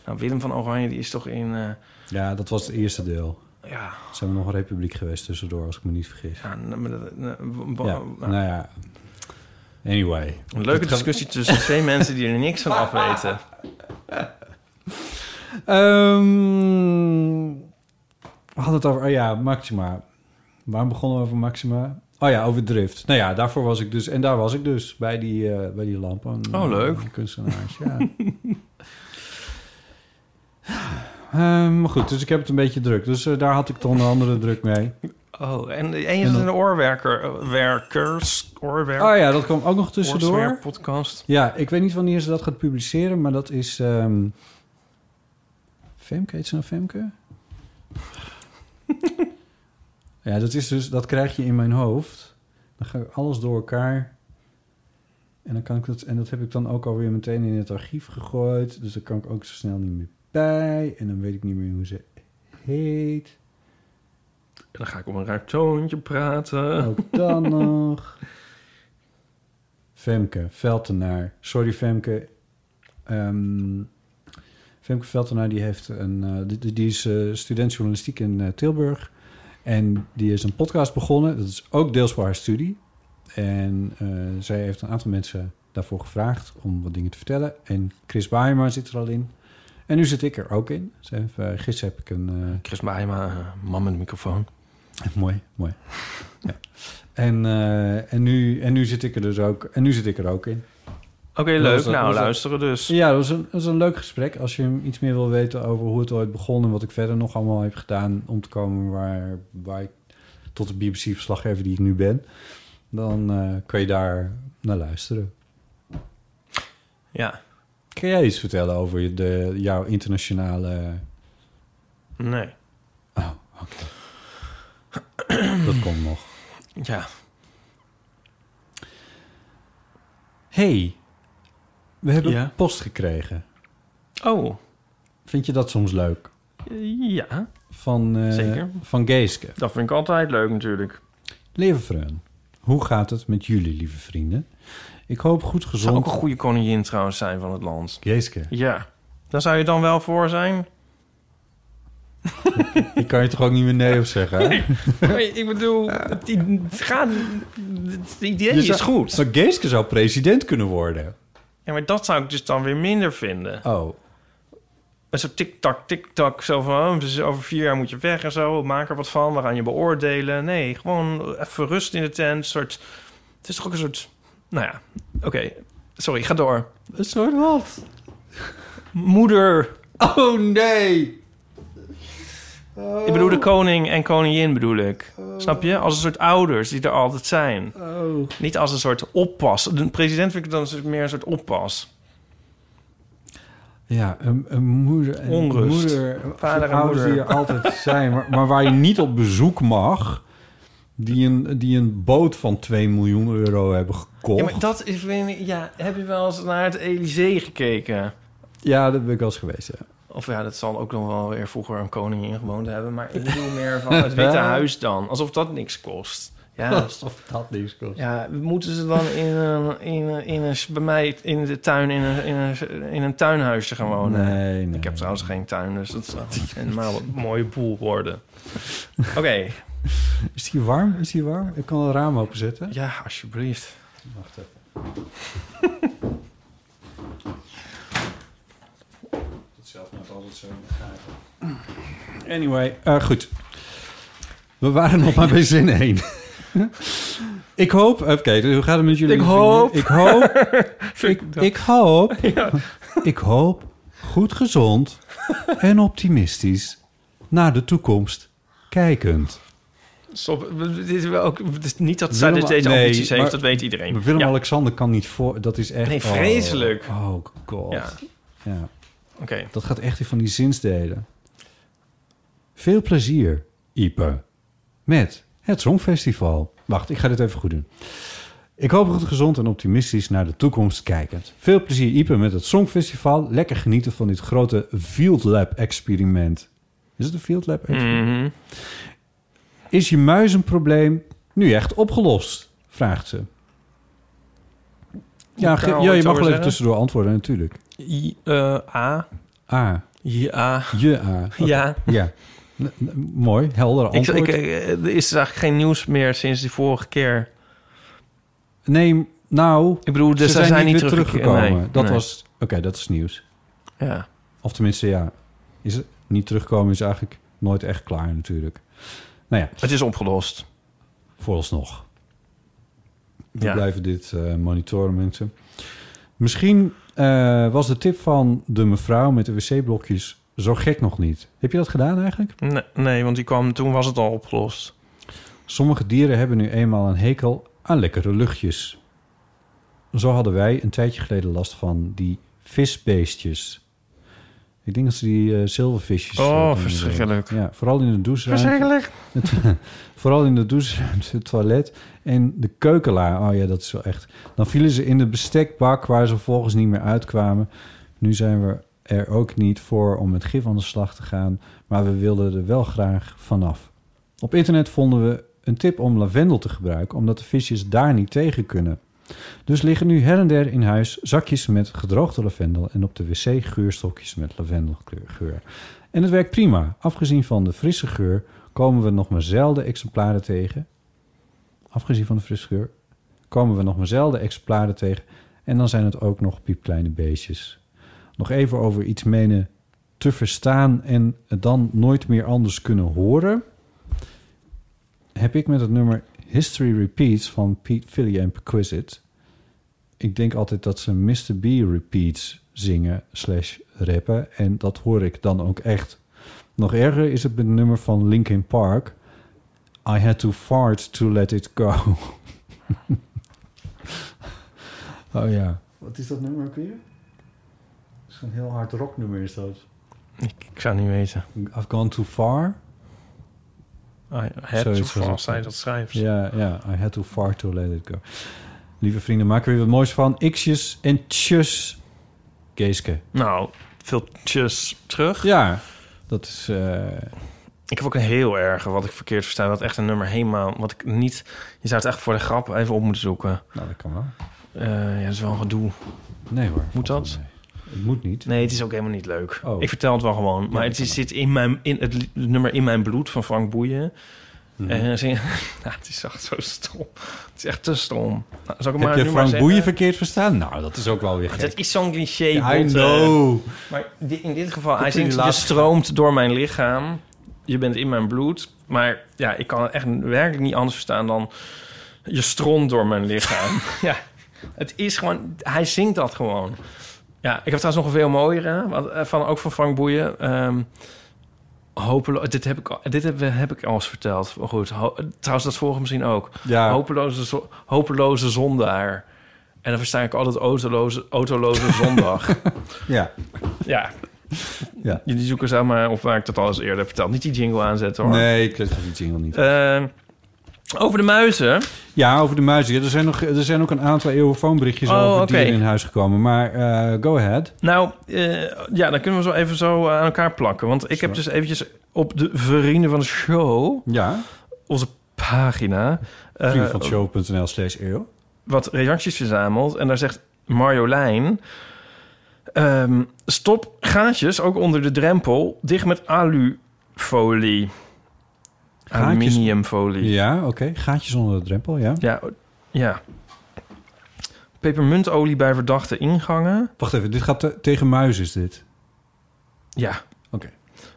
Nou, Willem van Oranje die is toch in... eh, Ja, dat was het eerste deel. ja, Zijn we nog een republiek geweest tussendoor, als ik me niet vergis. ja, maar dat- Ja, nou, nou ja. Anyway. een leuke gaat- discussie tussen (laughs) twee mensen die er niks van afweten. (laughs) Ehm, we hadden het over... Oh ja, Maxima. Waarom begonnen we over Maxima? Oh ja, over drift. Nou ja, daarvoor was ik dus... En daar was ik dus, bij die, eh, bij die lampen. Oh, leuk. Kunstenaars, ja. (laughs) Ehm, maar goed, dus ik heb het een beetje druk. Dus eh, daar had ik toch een andere druk mee. Oh, en, en je dan- een oorwerker, eh, werkers, oorwerk, Oh ja, dat kwam ook nog tussendoor. podcast. Ja, ik weet niet wanneer ze dat gaat publiceren, maar dat is... ehm Femke, heet ze nou Femke? (laughs) ja, dat is dus... Dat krijg je in mijn hoofd. Dan ga ik alles door elkaar... En, dan kan ik dat, en dat heb ik dan ook alweer meteen in het archief gegooid. Dus daar kan ik ook zo snel niet meer bij. En dan weet ik niet meer hoe ze heet. En dan ga ik op een raar toontje praten. Ook dan (laughs) nog. Femke, Veltenaar. Sorry Femke. Ehm, Femke Veltenaar die heeft een, eh, die, die is eh, student journalistiek in eh, Tilburg. En die is een podcast begonnen. Dat is ook deels voor haar studie. En eh, zij heeft een aantal mensen daarvoor gevraagd om wat dingen te vertellen. En Chris Baaiema zit er al in. En nu zit ik er ook in. Ze heeft, eh, gisteren heb ik een... eh, Chris eh, man met een microfoon. (laughs) Mooi, mooi. Ja. En, en, nu, en nu zit ik er dus ook, en nu zit ik er ook in. Oké, leuk. nou, was- luisteren dus. Ja, dat was, een, dat was een leuk gesprek. Als je iets meer wil weten over hoe het ooit begon en wat ik verder nog allemaal heb gedaan om te komen waar, waar ik tot de BBC-verslaggever die ik nu ben, dan eh kun je daar naar luisteren. Ja, Kun jij iets vertellen over je- de, jouw internationale... nee. Oh, oké. dat komt nog. Ja, hey, we hebben Ja? post gekregen. oh, Vind je dat soms leuk? ja, Van, eh, Zeker. van Geeske. dat vind ik altijd leuk natuurlijk. Lieve Freun, hoe gaat het met jullie, lieve vrienden? Ik hoop goed Zou gezond... ook een goede koningin trouwens zijn van het land. Geeske, Ja, daar zou je dan wel voor zijn? (laughs) ik kan je toch ook niet meer nee op zeggen, hè? Maar ik bedoel, het, gaat, het idee Je is zou- goed. Maar Geeske zou president kunnen worden. Ja, maar dat zou ik dus dan weer minder vinden. Oh, Met zo tik-tak, tik-tak, zo van... oh, dus over vier jaar moet je weg en zo. Maak er wat van, we gaan je beoordelen. Nee, gewoon even rust in de tent. Soort, het is toch ook een soort... Nou ja, oké. Sorry, ga door. een soort wat? Moeder. Oh, nee! Ik bedoel de koning en koningin bedoel ik. Snap je? Als een soort ouders die er altijd zijn. Oh. Niet als een soort oppas. De president vind ik dan meer een soort oppas. Ja, een, een moeder en Onrust. moeder, Vader en ouders moeder. die er altijd zijn, maar, maar waar je niet op bezoek mag, die een, die een boot van 2 miljoen euro hebben gekocht. Ja, maar dat is... Ja, heb je wel eens naar het Elysée gekeken? Ja, dat ben ik wel eens geweest, ja. Of ja, dat zal ook nog wel weer vroeger een koningin gewoond hebben. Maar ik (laughs) bedoel meer van het Witte Huis dan. Alsof dat niks kost. Ja, dat is toch- Of dat niks kost. ja, moeten ze dan in een, in een, in een, bij mij in de tuin in een, in een, in een tuinhuisje gaan wonen? Nee, nee. Ik heb trouwens geen tuin, dus dat zou een mooie boel worden. Oké, (laughs) Is die warm? Is die warm? Ik kan het raam openzetten. ja, alsjeblieft. Wacht even. (laughs) Dat zo in de gaten. Anyway, eh, goed. We waren nog maar bij zin 1. (laughs) ik hoop... Oké, hoe gaat het met jullie? Ik hoop. Ik hoop... (laughs) ik, hoop... (laughs) Ik hoop goed gezond en optimistisch naar de toekomst kijkend. Stop, dit is wel ook, het is niet dat zij dus deze nee, ambities heeft, maar- dat weet iedereen. Willem-Alexander kan niet voor... Dat is echt... Nee, vreselijk. Oh, oh god. Ja, ja. Oké. Dat gaat echt in van die zinsdelen. Veel plezier, Ipe. Met het Songfestival. Wacht, ik ga dit even goed doen. Ik hoop goed gezond en optimistisch naar de toekomst kijkend. Veel plezier, Ipe, met het Songfestival. Lekker genieten van dit grote Field Lab experiment. Is het een Field Lab experiment? Mhm. Is je muizenprobleem nu echt opgelost? Vraagt ze. Ja, je mag wel even zeggen? tussendoor antwoorden, natuurlijk. I, eh, A. A. Ja. Ja. (laughs) Ja. N- mooi, helder Ik, antwoord. ik, eh, er is eigenlijk geen nieuws meer sinds die vorige keer. nee, nou, Ik bedoel, dus ze zij zijn, zijn niet teruggekomen. Nee, dat nee. was... Oké, dat is nieuws. Ja. Of tenminste, ja. Is het niet terugkomen is eigenlijk nooit echt klaar natuurlijk. Nou ja, Het is opgelost. vooralsnog. We Ja. blijven dit eh, monitoren, mensen. Misschien eh, was de tip van de mevrouw met de wc-blokjes zo gek nog niet. Heb je dat gedaan eigenlijk? Nee, nee, want die kwam, toen was het al opgelost. Sommige dieren hebben nu eenmaal een hekel aan lekkere luchtjes. Zo hadden wij een tijdje geleden last van die visbeestjes. Ik denk dat ze die eh, zilvervisjes... Oh, eh, verschrikkelijk. Ja, vooral in de douche. Verschrikkelijk. (laughs) Vooral in de douche, het toilet en de keukenlaar. Oh ja, dat is wel echt. Dan vielen ze in de bestekbak waar ze vervolgens niet meer uitkwamen. Nu zijn we er ook niet voor om met gif aan de slag te gaan, maar we wilden er wel graag vanaf. Op internet vonden we een tip om lavendel te gebruiken, omdat de visjes daar niet tegen kunnen. Dus liggen nu her en der in huis zakjes met gedroogde lavendel en op de wc geurstokjes met lavendelgeur. En het werkt prima. Afgezien van de frisse geur komen we nog maar zelden exemplaren tegen. Afgezien van de frisse geur komen we nog maar zelden exemplaren tegen. En dan zijn het ook nog piepkleine beestjes. Nog even over iets menen te verstaan en het dan nooit meer anders kunnen horen. Heb ik met het nummer History Repeats van Pete Philly en Perquisite. Ik denk altijd dat ze Mr. B repeats zingen slash rappen. En dat hoor ik dan ook echt. Nog erger is het met het nummer van Linkin Park. I had to fart to let it go. (laughs) oh ja. Wat is dat nummer ook weer? Dat is een heel hard rocknummer is dat. Ik, ik zou het niet weten. I've gone too far. Ah, het Zoiets of was het. als zij dat schrijft. Ja, ja. I had to fart to let it go. Lieve vrienden, maken we weer wat moois van. X'jes en tjus. Geeske. Nou, veel tjus terug. Ja, dat is... eh, Ik heb ook een heel erge wat ik verkeerd versta. Dat echt een nummer helemaal... Wat ik niet... Je zou het echt voor de grap even op moeten zoeken. nou, dat kan wel. Eh, ja, dat is wel een gedoe. Nee hoor. Moet dat? mee. Het moet niet. Nee, het is ook helemaal niet leuk. Oh. Ik vertel het wel gewoon. Maar Ja, het is, zit in, mijn, in het nummer In Mijn Bloed van Frank Boeien. Mhm. En zing, nou, (laughs) het is echt zo stom. Het is echt te stom. Nou, zal ik Heb het maar je maar Frank zeggen? Boeien verkeerd verstaan? Nou, dat is ook wel weer gek. Dat is zo'n cliché. I know. Maar in dit geval, hij Komt zingt... Je stroomt door mijn lichaam. Je bent in mijn bloed. Maar ja, ik kan het echt werkelijk niet anders verstaan dan... Je stroomt door mijn lichaam. (laughs) ja, het is gewoon... Hij zingt dat gewoon. Ja, ik heb trouwens nog een veel mooiere. want, eh, Van, ook van Frank Boeien. Ehm, hopeloos. Dit heb ik, al- dit heb, heb ik al eens verteld. Maar goed, ho- trouwens, dat vorige misschien ook. Ja. Hopeloze, hopeloze zondaar. En dan versta ik altijd autoloze, autoloze zondag. (laughs) Ja. ja. Ja. Jullie zoeken zeg maar op waar ik dat al eens eerder heb verteld. Niet die jingle aanzetten hoor. Nee, ik weet die jingle niet. Eh, over de muizen. Ja, over de muizen. Ja, er, zijn nog, er zijn ook een aantal eeuwenfoonberichtjes Oh, over oké. dieren in huis gekomen. Maar eh, go ahead. Nou, eh, ja, dan kunnen we zo even zo aan elkaar plakken. Want ik heb dus eventjes op de Vrienden van de Show... Ja, onze pagina... eh, vrienden van show.nl slash eeuw. wat reacties verzameld. En daar zegt Marjolein... ehm, stop gaatjes, ook onder de drempel, dicht met alufolie. Gaatjes? Aluminiumfolie. Ja, oké. Gaatjes onder de drempel, ja. Ja, ja. Pepermuntolie bij verdachte ingangen. Wacht even, dit gaat te- tegen muis is dit. Ja. Oké.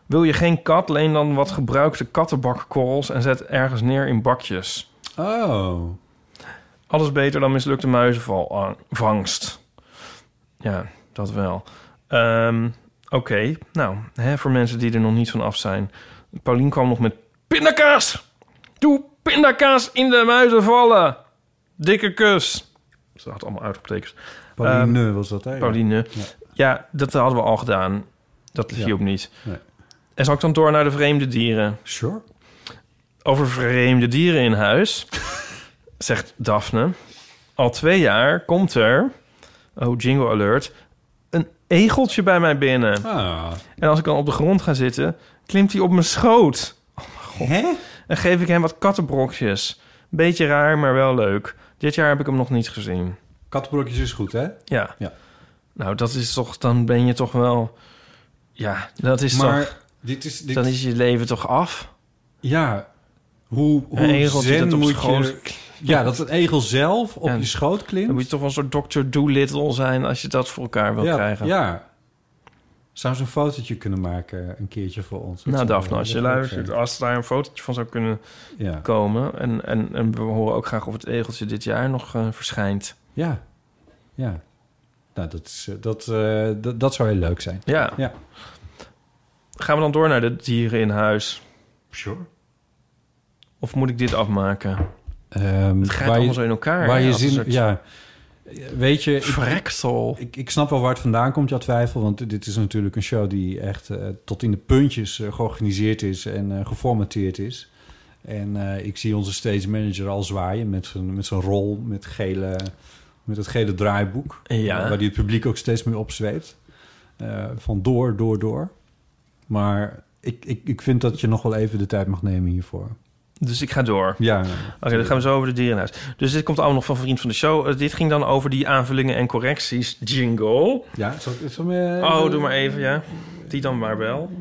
Wil je geen kat, leen dan wat gebruikte kattenbakkorrels... en zet ergens neer in bakjes. Oh. Alles beter dan mislukte muizenvangst. Ja, dat wel. Ehm, Oké, nou, hè, voor mensen die er nog niet van af zijn. Paulien kwam nog met pindakaas. Doe pindakaas in de muizen vallen. Dikke kus. Ze had allemaal uitroeptekens. Pauline was dat, hè? Ja. Pauline. Ja. Ja. dat hadden we al gedaan. Dat Ja. hielp niet. Nee. En zal ik dan door naar de vreemde dieren? Sure. Over vreemde dieren in huis, (laughs) zegt Daphne. Al twee jaar komt er, oh jingle alert, een egeltje bij mij binnen. Ah. En als ik dan op de grond ga zitten, klimt hij op mijn schoot. Hè? En geef ik hem wat kattenbrokjes. Beetje raar, maar wel leuk. Dit jaar heb ik hem nog niet gezien. Kattenbrokjes is goed, hè? Ja. Ja. Nou, dat is toch, dan ben je toch wel... Ja, dat is maar toch... dit is... Dit, Dan is je leven toch af? Ja. Hoe, hoe zen dat op moet schoot je... Ja, dat een egel zelf op je schoot klimt. Dan moet je toch een soort Dr. Doolittle zijn... als je dat voor elkaar wil ja, krijgen. Ja. Zou ze een fotootje kunnen maken een keertje voor ons? Dat Nou, Daphne, als je luistert, als daar een fotootje van zou kunnen Ja. komen. En, en, en we horen ook graag of het egeltje dit jaar nog eh, verschijnt. Ja. Ja. Nou, dat, is, eh, dat, eh, dat, dat zou heel leuk zijn. Ja. Ja. Gaan we dan door naar de dieren in huis? Sure. Of moet ik dit afmaken? Ehm, Het gaat allemaal je, zo in elkaar. waar je zin... soort Ja. Weet je... ik- Freksel. Ik, ik snap wel waar het vandaan komt, jouw twijfel. Want dit is natuurlijk een show die echt eh, tot in de puntjes eh, georganiseerd is en eh, geformateerd is. En ik zie onze stage manager al zwaaien met zijn, met zijn rol, met, gele, met het gele draaiboek. Ja. Waar die het publiek ook steeds meer opzweept. Van door, door, door. Maar ik, ik, ik vind dat je nog wel even de tijd mag nemen hiervoor. Dus ik ga door. Ja. Oké, dan gaan we zo over de dieren in huis. Dus dit komt allemaal nog van vriend van de show. Eh, dit ging dan over die aanvullingen en correcties. Jingle. Ja, zal, ik- ik- Oh, doe maar even, ja. Die dan maar wel.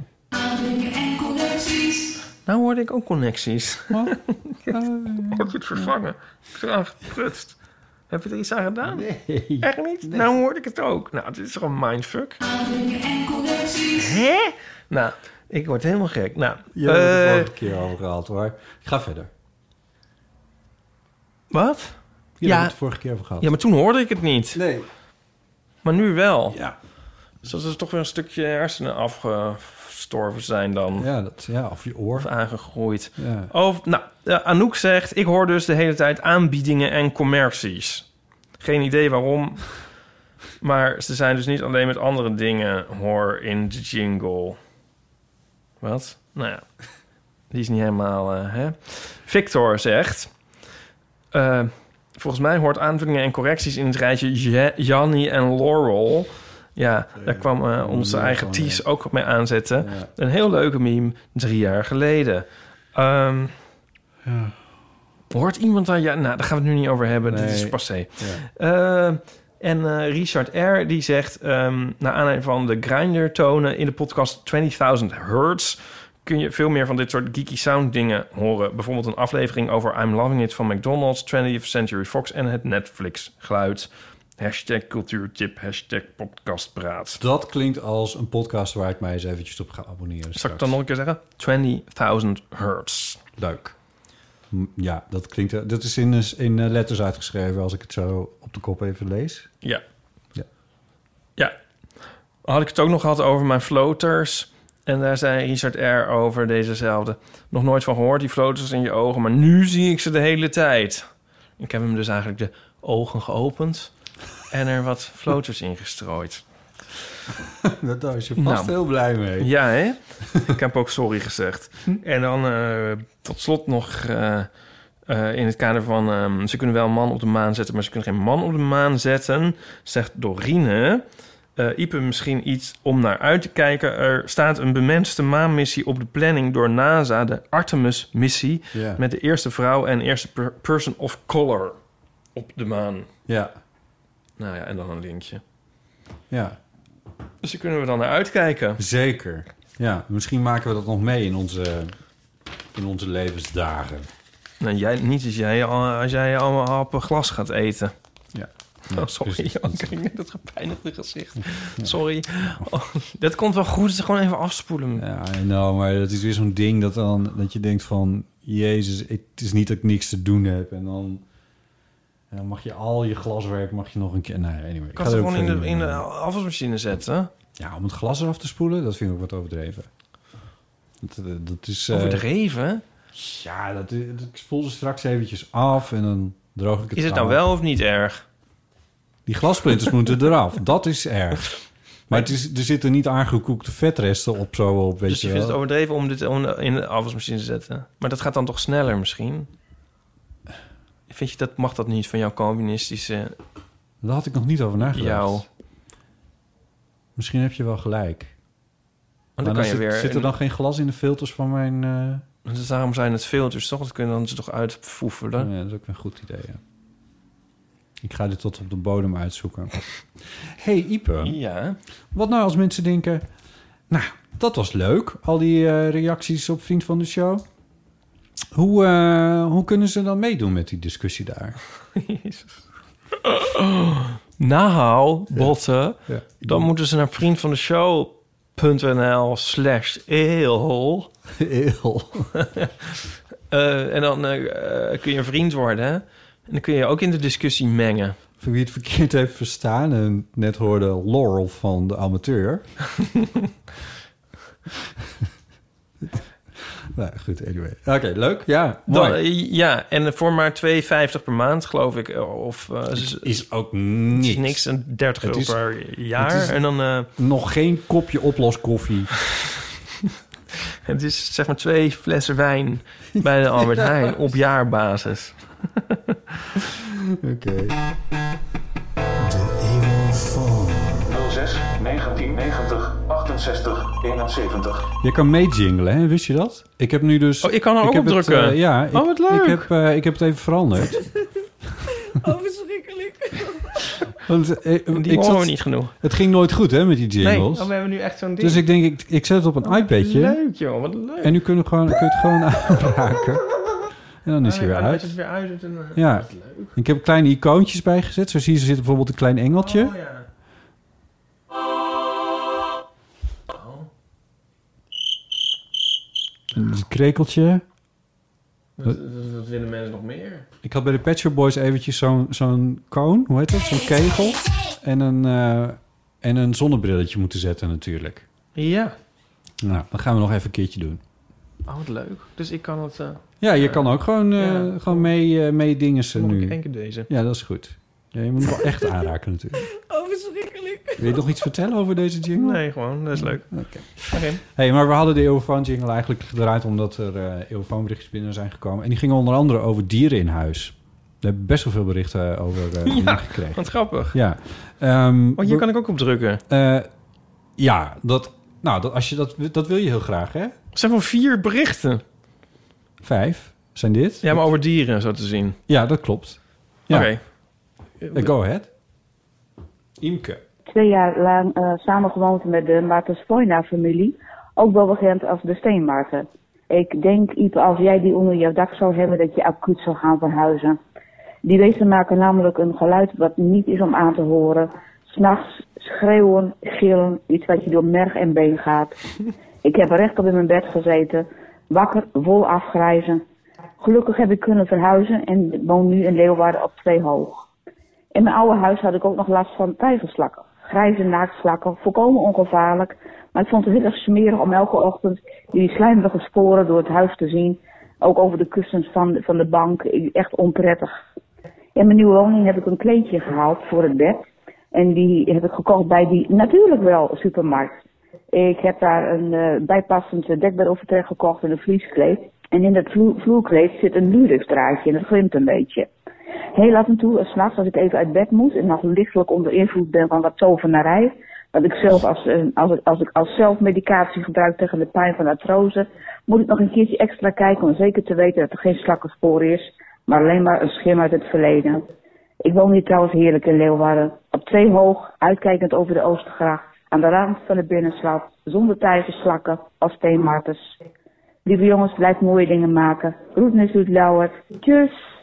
Nou hoorde ik ook connecties. (laughs) Word je het vervangen? Graag geprutst. Heb je er iets aan gedaan? Nee. Echt niet? Nou hoorde ik het ook. Nou, dit is toch een mindfuck? Hè? Nou, ik word helemaal gek. Nou, Je hebt het de eh, vorige keer al gehad hoor. Ik ga verder. wat? Je Ja. hebt het de vorige keer over gehad. Ja, maar toen hoorde ik het niet. Nee. Maar nu wel. Ja. Dus dat is toch weer een stukje hersenen afgestorven zijn dan. Ja, dat, ja, of je oor. Of aangegroeid. Ja. Of, nou, Anouk zegt... ik hoor dus de hele tijd aanbiedingen en commercies. Geen idee waarom. Maar ze zijn dus niet alleen met andere dingen... hoor in de jingle. Wat? Nou ja, die is niet helemaal... eh, hè? Victor zegt... eh, volgens mij hoort aanvullingen en correcties in het rijtje... Ja- Jannie en Laurel... Ja, daar kwam eh, onze Ja, eigen Ties ja. ook mee aanzetten. Ja. Een heel leuke meme, drie jaar geleden. Ehm, Hoort iemand daar... Ja, nou, daar gaan we het nu niet over hebben. Dit is passé. Ja. En eh, Richard R. die zegt... ehm naar aanleiding van de grinder-tonen in de podcast 20.000 Hertz... kun je veel meer van dit soort geeky sound dingen horen. Bijvoorbeeld een aflevering over I'm Loving It van McDonald's... 20th Century Fox en het Netflix-geluid. Hashtag cultuurtip, hashtag podcastpraat. Dat klinkt als een podcast waar ik mij eens eventjes op ga abonneren. Zal ik dan nog een keer zeggen? 20.000 Hertz. Leuk. Ja, dat klinkt... eh, Dat is in, in eh, letters uitgeschreven als ik het zo op de kop even lees. Ja. Ja. Ja. Had ik het ook nog gehad over mijn floaters. En daar zei Richard R. over dezezelfde. Nog nooit van gehoord, die floaters in je ogen. Maar nu zie ik ze de hele tijd. Ik heb hem dus eigenlijk de ogen geopend. En er wat floaters in gestrooid. (laughs) Daar is je vast Nou. heel blij mee. Ja, hè? ik heb ook sorry gezegd. En dan eh, tot slot nog eh, eh, in het kader van... ehm, ze kunnen wel een man op de maan zetten... maar ze kunnen geen man op de maan zetten, zegt Dorine. Eh Ipe, misschien iets om naar uit te kijken. Er staat een bemenste maanmissie op de planning door NASA... de Artemis-missie... Met de eerste vrouw en eerste per- person of color op de maan. Ja, Nou ja, en dan een linkje. ja, Dus daar kunnen we dan naar uitkijken. zeker. Ja, misschien maken we dat nog mee in onze, in onze levensdagen. Nou, jij, niet als jij, als jij allemaal happen glas gaat eten. Ja. (laughs) Oh, sorry. Jan, het gepijnigde gezicht. Sorry. Oh, dat komt wel goed, het is gewoon even afspoelen. Ja, know, maar dat is weer zo'n ding dat, dan, dat je denkt van... Jezus, het is niet dat ik niks te doen heb. En dan, en dan mag je al je glaswerk mag je nog een keer... Nee, anyway. Ik kan ga het gewoon in de, in de afwasmachine zetten. Ja, om het glas eraf te spoelen, dat vind ik ook wat overdreven. Dat, eh, dat is... eh, Overdreven. Ja, dat, dat, ik spoel ze straks eventjes af en dan droog ik het Is het nou af. wel of niet erg? Die glasplinters moeten eraf. (laughs) Dat is erg. Maar het is, er zitten niet aangekoekte vetresten op zo op, weet dus je je vindt het overdreven om dit in de afwasmachine te zetten. Maar dat gaat dan toch sneller misschien? Vind je dat, mag dat niet van jouw communistische... Daar had ik nog niet over nagedacht. Jou. Misschien heb je wel gelijk. Want Maar dan kan je zit, weer... zit er dan geen glas in de filters van mijn... eh, Dus daarom zijn het filters, toch? Dat kunnen dan ze toch uitvoefelen? Ja, dat is ook een goed idee, ja. Ik ga dit tot op de bodem uitzoeken. (laughs) hey, Ipe. Ja. Wat nou als mensen denken... Nou, dat was leuk. Al die eh, reacties op Vriend van de Show. Hoe, eh, hoe kunnen ze dan meedoen met die discussie daar? (laughs) Nou, botten. Ja. Dan moeten ze naar vriendvandeshow.nl slash eel. Heel. (laughs) Eh, en dan eh, eh, kun je een vriend worden. En dan kun je ook in de discussie mengen. Voor wie het verkeerd heeft verstaan en net hoorde Laurel van de amateur. (laughs) nou, goed, anyway. Oké, leuk. Ja, Dan, mooi. eh, ja, en voor maar 2,50 per maand, geloof ik. Of is, Is ook niks. is niks, een 30 Het euro per jaar. En dan, Nog geen kopje oploskoffie. (laughs) het is zeg maar twee flessen wijn bij de Albert (laughs) Heijn op jaarbasis. Oké. 06 1990 68 71. Je kan meejinglen, hè? Wist je dat? Ik heb nu dus... Oh, ik kan er ook op drukken? eh, ja. Ik, Oh, wat leuk. Ik heb, eh, ik heb het even veranderd. (laughs) (laughs) Oh, verschrikkelijk. Want, eh, Die ik zat- we niet genoeg. Het ging nooit goed, hè, met die Nee, jingles. oh, we hebben nu echt zo'n ding. dus ik denk, ik, ik zet het op een iPadje. Leuk, joh. Wat leuk. En nu kun je, gewoon, kun je het gewoon (laughs) aanraken. En dan is hij weer Oh, ja, dan uit. is het weer uit. En, Ja. dat is leuk. Ik heb kleine icoontjes bijgezet. Zo zie je, er zit bijvoorbeeld een klein engeltje. Oh, ja. Een krekeltje. Dat willen mensen nog meer. Ik had bij de Pet Shop Boys eventjes zo'n zo'n koon, hoe heet dat? Zo'n kegel. En een, eh, en een zonnebrilletje moeten zetten natuurlijk. Ja. Nou, dat gaan we nog even een keertje doen. Oh, wat leuk. Dus ik kan het... eh Ja, je kan ook gewoon, eh, Ja. gewoon mee, eh mee dingen ze nog nu. één keer deze. Ja, dat is goed. Ja, je moet hem wel echt (laughs) aanraken natuurlijk. Oh, verschrikkelijk. Wil je nog iets vertellen over deze jingle? Nee, gewoon. Dat is leuk. Oké. Oké. Hey, maar we hadden de Eeuwfoon jingle eigenlijk gedraaid omdat er eh Eeuwfoonberichtjes binnen zijn gekomen. En die gingen onder andere over dieren in huis. We hebben best wel veel berichten over eh (laughs) Ja. binnengekregen. Wat grappig. Ja. Ehm, Oh, hier kan ik ook op drukken. eh, ja, dat, nou, dat, als je dat, dat wil je heel graag, hè? Er zijn wel vier berichten. Vijf zijn dit. Ja, maar over dieren, zo te zien. Ja, dat klopt. Ja. Oké. Eh, go ahead. Imke. twee jaar lang eh samengewoond met de Marten Spoina-familie, ook wel bekend als de Steenmarten. Ik denk, Ipe, als jij die onder jouw dak zou hebben, dat je acuut zou gaan verhuizen. Die beesten maken namelijk een geluid wat niet is om aan te horen. S'nachts schreeuwen, gillen, iets wat je door merg en been gaat. (laughs) Ik heb rechtop in mijn bed gezeten, wakker, vol afgrijzen. Gelukkig heb ik kunnen verhuizen en woon nu in Leeuwarden op twee hoog. In mijn oude huis had ik ook nog last van tijgerslakken. grijze naaktslakken, volkomen ongevaarlijk. Maar ik vond het heel erg smerig om elke ochtend die slijmerige sporen door het huis te zien. Ook over de kussens van, van de bank. Echt onprettig. In mijn nieuwe woning heb ik een kleedje gehaald voor het bed. En die heb ik gekocht bij die natuurlijk wel supermarkt. Ik heb daar een eh, bijpassend dekbedovertrek gekocht en een vlieskleed. En in dat vloer, vloerkleed zit een lurex en dat glimt een beetje. Heel af en toe, eh, s'nachts als ik even uit bed moet en nog lichtelijk onder invloed ben van wat tovenarij, dat ik zelf als, eh, als, ik, als ik als zelfmedicatie gebruik tegen de pijn van artrose, moet ik nog een keertje extra kijken om zeker te weten dat er geen slakkenspoor is, maar alleen maar een schim uit het verleden. Ik woon hier trouwens heerlijk in Leeuwarden, op twee hoog, uitkijkend over de Oostergracht, aan de rand van de binnenstad, zonder tijgers, slakken of steenmarters. Lieve jongens, blijf mooie dingen maken. Groetnis uit Lauwert. Tjus!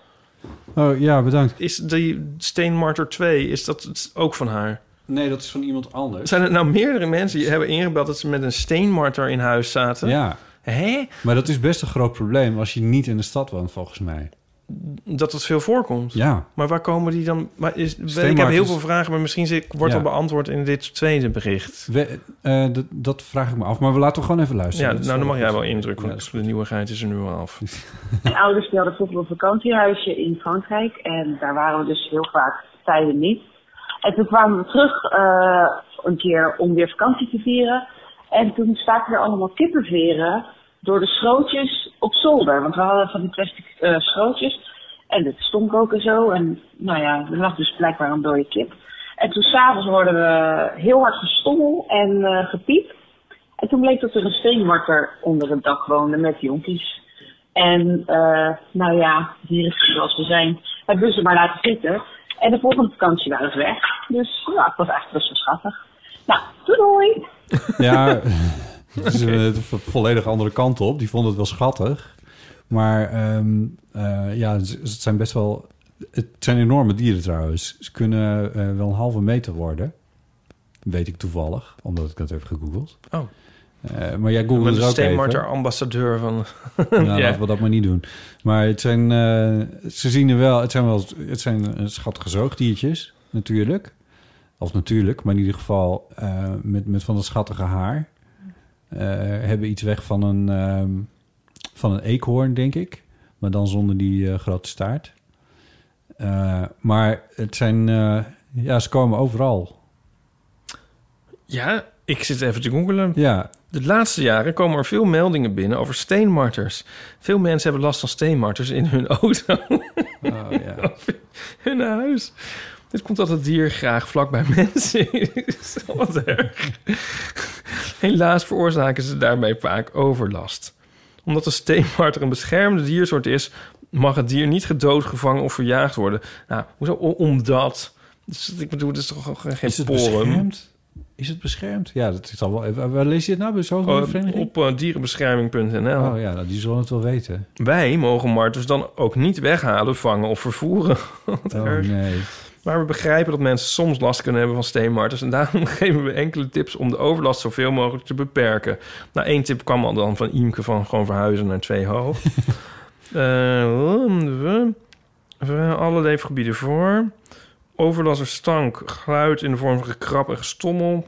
Oh ja, bedankt. Is die Steenmarter 2, is dat ook van haar? Nee, dat is van iemand anders. Zijn er nou meerdere mensen die hebben ingebeld dat ze met een steenmarter in huis zaten? Ja. Hè? Maar dat is best een groot probleem als je niet in de stad woont, volgens mij. Dat het veel voorkomt. Ja. Maar waar komen die dan? Maar is, ik heb heel veel vragen, maar misschien wordt Ja. al beantwoord in dit tweede bericht. We, eh, dat, dat vraag ik me af. Maar we laten gewoon even luisteren. Ja, Dat nou dan mag jij wel goed. indruk, want de nieuwigheid is er nu al af. (laughs) Mijn ouders hadden vroeger een vakantiehuisje in Frankrijk. En daar waren we dus heel vaak tijden niet. En toen kwamen we terug eh, een keer om weer vakantie te vieren. En toen staken er allemaal kippenveren door de schrootjes op zolder. Want we hadden van die plastic eh, schrootjes. En het stonk ook en zo. En nou ja, er lag dus blijkbaar een dode kip. En toen s'avonds hoorden we heel hard gestommel en eh, gepiep. En toen bleek dat er een steenmarter onder het dak woonde met jonkies. En eh, nou ja, dieren zoals we zijn, hebben we ze maar laten zitten. En de volgende vakantie waren ze weg. Dus ja, het was eigenlijk best wel schattig. Nou, doei doei! Ja, (laughs) (laughs) het is een vo- volledig andere kant op. Die vonden het wel schattig. Maar ehm, eh, ja, ze- het zijn best wel... Het zijn enorme dieren trouwens. Ze kunnen eh, wel een halve meter worden. Weet ik toevallig, omdat ik dat heb gegoogeld. Oh. Eh, maar jij er een ook even. steenmarter ambassadeur van... Nou, Ja. (laughs) laten we dat maar niet doen. Maar het zijn, ze zien er wel, het zijn wel, het zijn schattige zoogdiertjes, natuurlijk. Of natuurlijk, maar in ieder geval met, met van dat schattige haar. Eh, hebben iets weg van een, ehm, van een eekhoorn, denk ik. Maar dan zonder die eh, grote staart. Eh, maar het zijn, ja, ze komen overal. Ja, ik zit even te googelen. Ja. De laatste jaren komen er veel meldingen binnen over steenmarters. Veel mensen hebben last van steenmarters in hun auto. Oh, ja. (laughs) hun huis. Dit komt dat het dier graag vlak bij mensen is. (laughs) Wat erg. Helaas veroorzaken ze daarmee vaak overlast. Omdat de steenmarter een beschermde diersoort is... mag het dier niet gedood, gevangen of verjaagd worden. Nou, hoezo? Omdat... Dus, ik bedoel, het is toch geen Is het beschermd? Is het beschermd? Ja, dat is al wel. even- Waar lees je het nou? Bij zo'n Oh, op eh, dierenbescherming.nl. Oh ja, nou, die zullen het wel weten. Wij mogen marters dan ook niet weghalen, vangen of vervoeren. (laughs) Oh nee. Maar we begrijpen dat mensen soms last kunnen hebben van steenmarters. En daarom (laughs) geven we enkele tips om de overlast zoveel mogelijk te beperken. Nou, één tip kwam al dan van Iemke van gewoon verhuizen naar twee ho. (laughs) Eh, we, we alle leefgebieden voor. Overlast of stank, geluid in de vorm van gekrap en gestommel.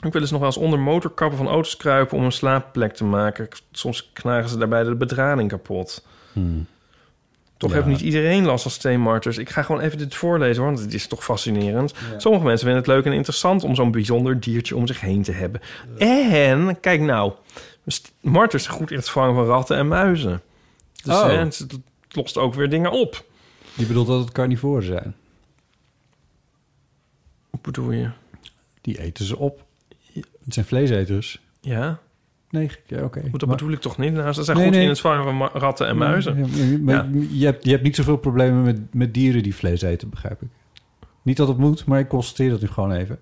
Ik wil eens nog wel eens onder motorkappen van auto's kruipen om een slaapplek te maken. Soms knagen ze daarbij de bedrading kapot. Hmm. Toch Ja. heeft niet iedereen last van steenmarters. Ik ga gewoon even dit voorlezen, want het is toch fascinerend. Ja. Sommige mensen vinden het leuk en interessant om zo'n bijzonder diertje om zich heen te hebben. En, kijk nou, marters zijn goed in het vangen van ratten en muizen. Dus Oh. hè, het, het lost ook weer dingen op. Je bedoelt dat het carnivoren zijn? Hoe bedoel je? Die eten ze op. Het zijn vleeseters. Ja, Nee, ja, oké. goed, dat Maar- bedoel ik toch niet? Nou, ze zijn Nee, goed nee. in het vangen van ratten en muizen. Ja, ja, maar Ja. Je, hebt, je hebt niet zoveel problemen met, met dieren die vlees eten, begrijp ik. Niet dat het moet, maar ik constateer dat nu gewoon even.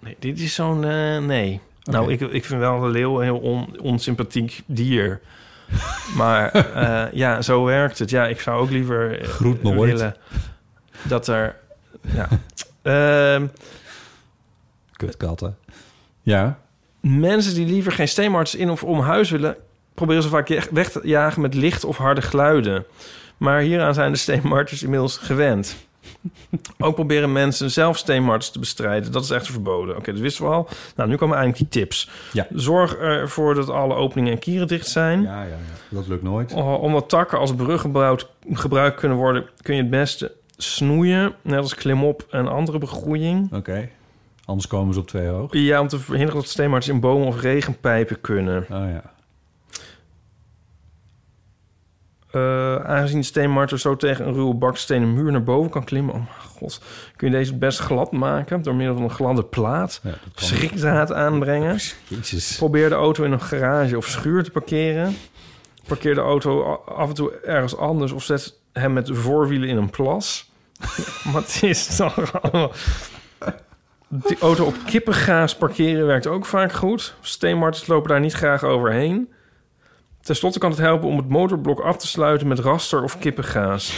Nee, dit is zo'n... eh, nee. Nou, ik, ik vind wel de leeuw een heel on, onsympathiek dier. (laughs) Maar eh, ja, zo werkt het. Ja, ik zou ook liever eh, Groet willen dat er... Ja. (laughs) Ehm, Kutkatten. Ja. Mensen die liever geen steenmarters in of om huis willen... proberen ze vaak je- weg te jagen met licht of harde geluiden. Maar hieraan zijn de steenmarters inmiddels gewend. Ook proberen mensen zelf steenmarters te bestrijden. Dat is echt verboden. Oké, dat wisten we al. Nou, nu komen eigenlijk die tips. Ja. Zorg ervoor dat alle openingen en kieren dicht zijn. Ja, ja, ja. Dat lukt nooit. Omdat takken als brug gebruikt, gebruikt kunnen worden... kun je het beste snoeien. Net als klimop en andere begroeiing. Oké. Anders komen ze op twee hoog. Ja, om te verhinderen dat steenmarters in bomen of regenpijpen kunnen. Oh ja. Eh, aangezien de steenmarter zo tegen een ruwe bakstenen muur naar boven kan klimmen... oh mijn god, kun je deze best glad maken... door middel van een gladde plaat. Ja, dat. Schrikdraad aanbrengen. Jezus. Probeer de auto in een garage of schuur te parkeren. Parkeer de auto af en toe ergens anders... of zet hem met de voorwielen in een plas. (laughs) maar het is toch allemaal... Die auto op kippengaas parkeren werkt ook vaak goed. Steenmarters lopen daar niet graag overheen. Ten slotte kan het helpen om het motorblok af te sluiten met raster of kippengaas.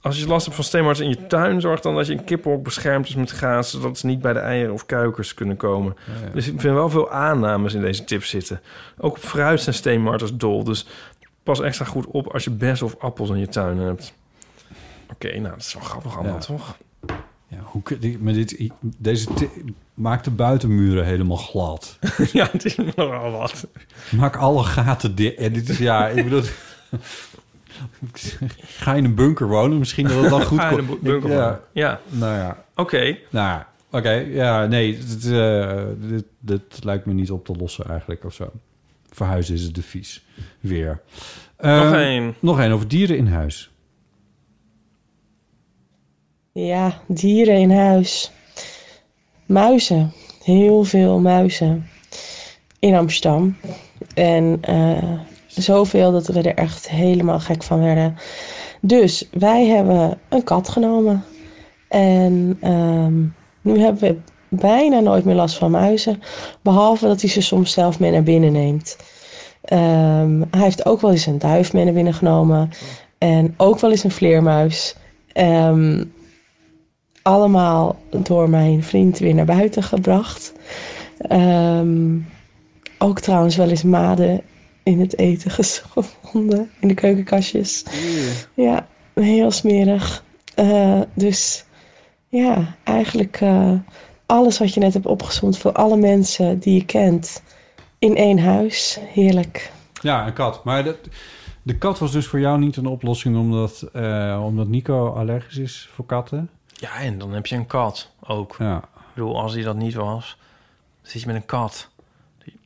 Als je last hebt van steenmarters in je tuin, zorg dan dat je een kippenhok beschermd is met gaas, zodat ze niet bij de eieren of kuikens kunnen komen. Dus ik vind wel veel aannames in deze tips zitten. Ook op fruit zijn steenmarters dol, dus pas extra goed op als je bessen of appels in je tuin hebt. Oké, nou, dat is wel grappig allemaal, Ja. toch? Ja, hoe, maar dit, deze maakt de buitenmuren helemaal glad. (laughs) ja, het is nogal wat. Maak alle gaten dicht. En dit is, ja, ik bedoel... (laughs) Ga je in een bunker wonen? Misschien dat het dan (laughs) goed Ga je in komt. een bunker ja. wonen? Ja. Nou ja. Oké. Nou ja. Oké, ja, nee, dit, eh, dit, dit lijkt me niet op te lossen eigenlijk of zo. Verhuizen is het devies. Weer. Nog Eh, één. Nog één over dieren in huis. Ja, dieren in huis. Muizen. Heel veel muizen. In Amsterdam. En eh, zoveel dat we er echt helemaal gek van werden. Dus wij hebben een kat genomen. En ehm, nu hebben we bijna nooit meer last van muizen. Behalve dat hij ze soms zelf mee naar binnen neemt. Ehm, hij heeft ook wel eens een duif mee naar binnen genomen. En ook wel eens een vleermuis. Ehm, allemaal door mijn vriend weer naar buiten gebracht. Ehm, ook trouwens wel eens maden in het eten (laughs) gevonden. In de keukenkastjes. Ja, heel smerig. Eh, dus ja, eigenlijk eh, alles wat je net hebt opgezond voor alle mensen die je kent. In één huis. Heerlijk. Ja, een kat. Maar dat, de kat was dus voor jou niet een oplossing omdat, eh, omdat Nico allergisch is voor katten? Ja, en dan heb je een kat ook. Ja. Ik bedoel, als hij dat niet was, zit je met een kat. Die,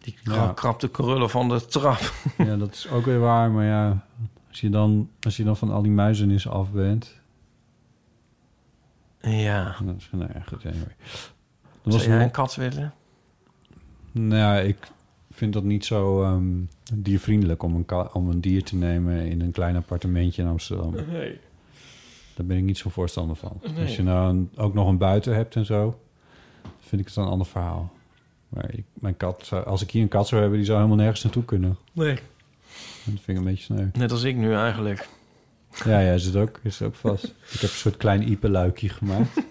die kra- Ja. krabt de krullen van de trap. (laughs) Ja, dat is ook weer waar. Maar ja, als je dan, als je dan van al die muizenis af bent... Ja. Dat is, nou ja, goed, anyway. Zou Er was jij een kat willen? Nou, ja, ik vind dat niet zo ehm, diervriendelijk om een, om een dier te nemen in een klein appartementje in Amsterdam. Nee. Daar ben ik niet zo voorstander van. Nee. Als je nou een- ook nog een buiten hebt en zo, vind ik het een ander verhaal. Maar ik, mijn kat, zou- als ik hier een kat zou hebben, die zou helemaal nergens naartoe kunnen. Nee. En dat vind ik een beetje sneu. Net als ik nu eigenlijk. Ja, ja, zit ook, is ook vast. (laughs) ik heb een soort klein ipeluikje gemaakt.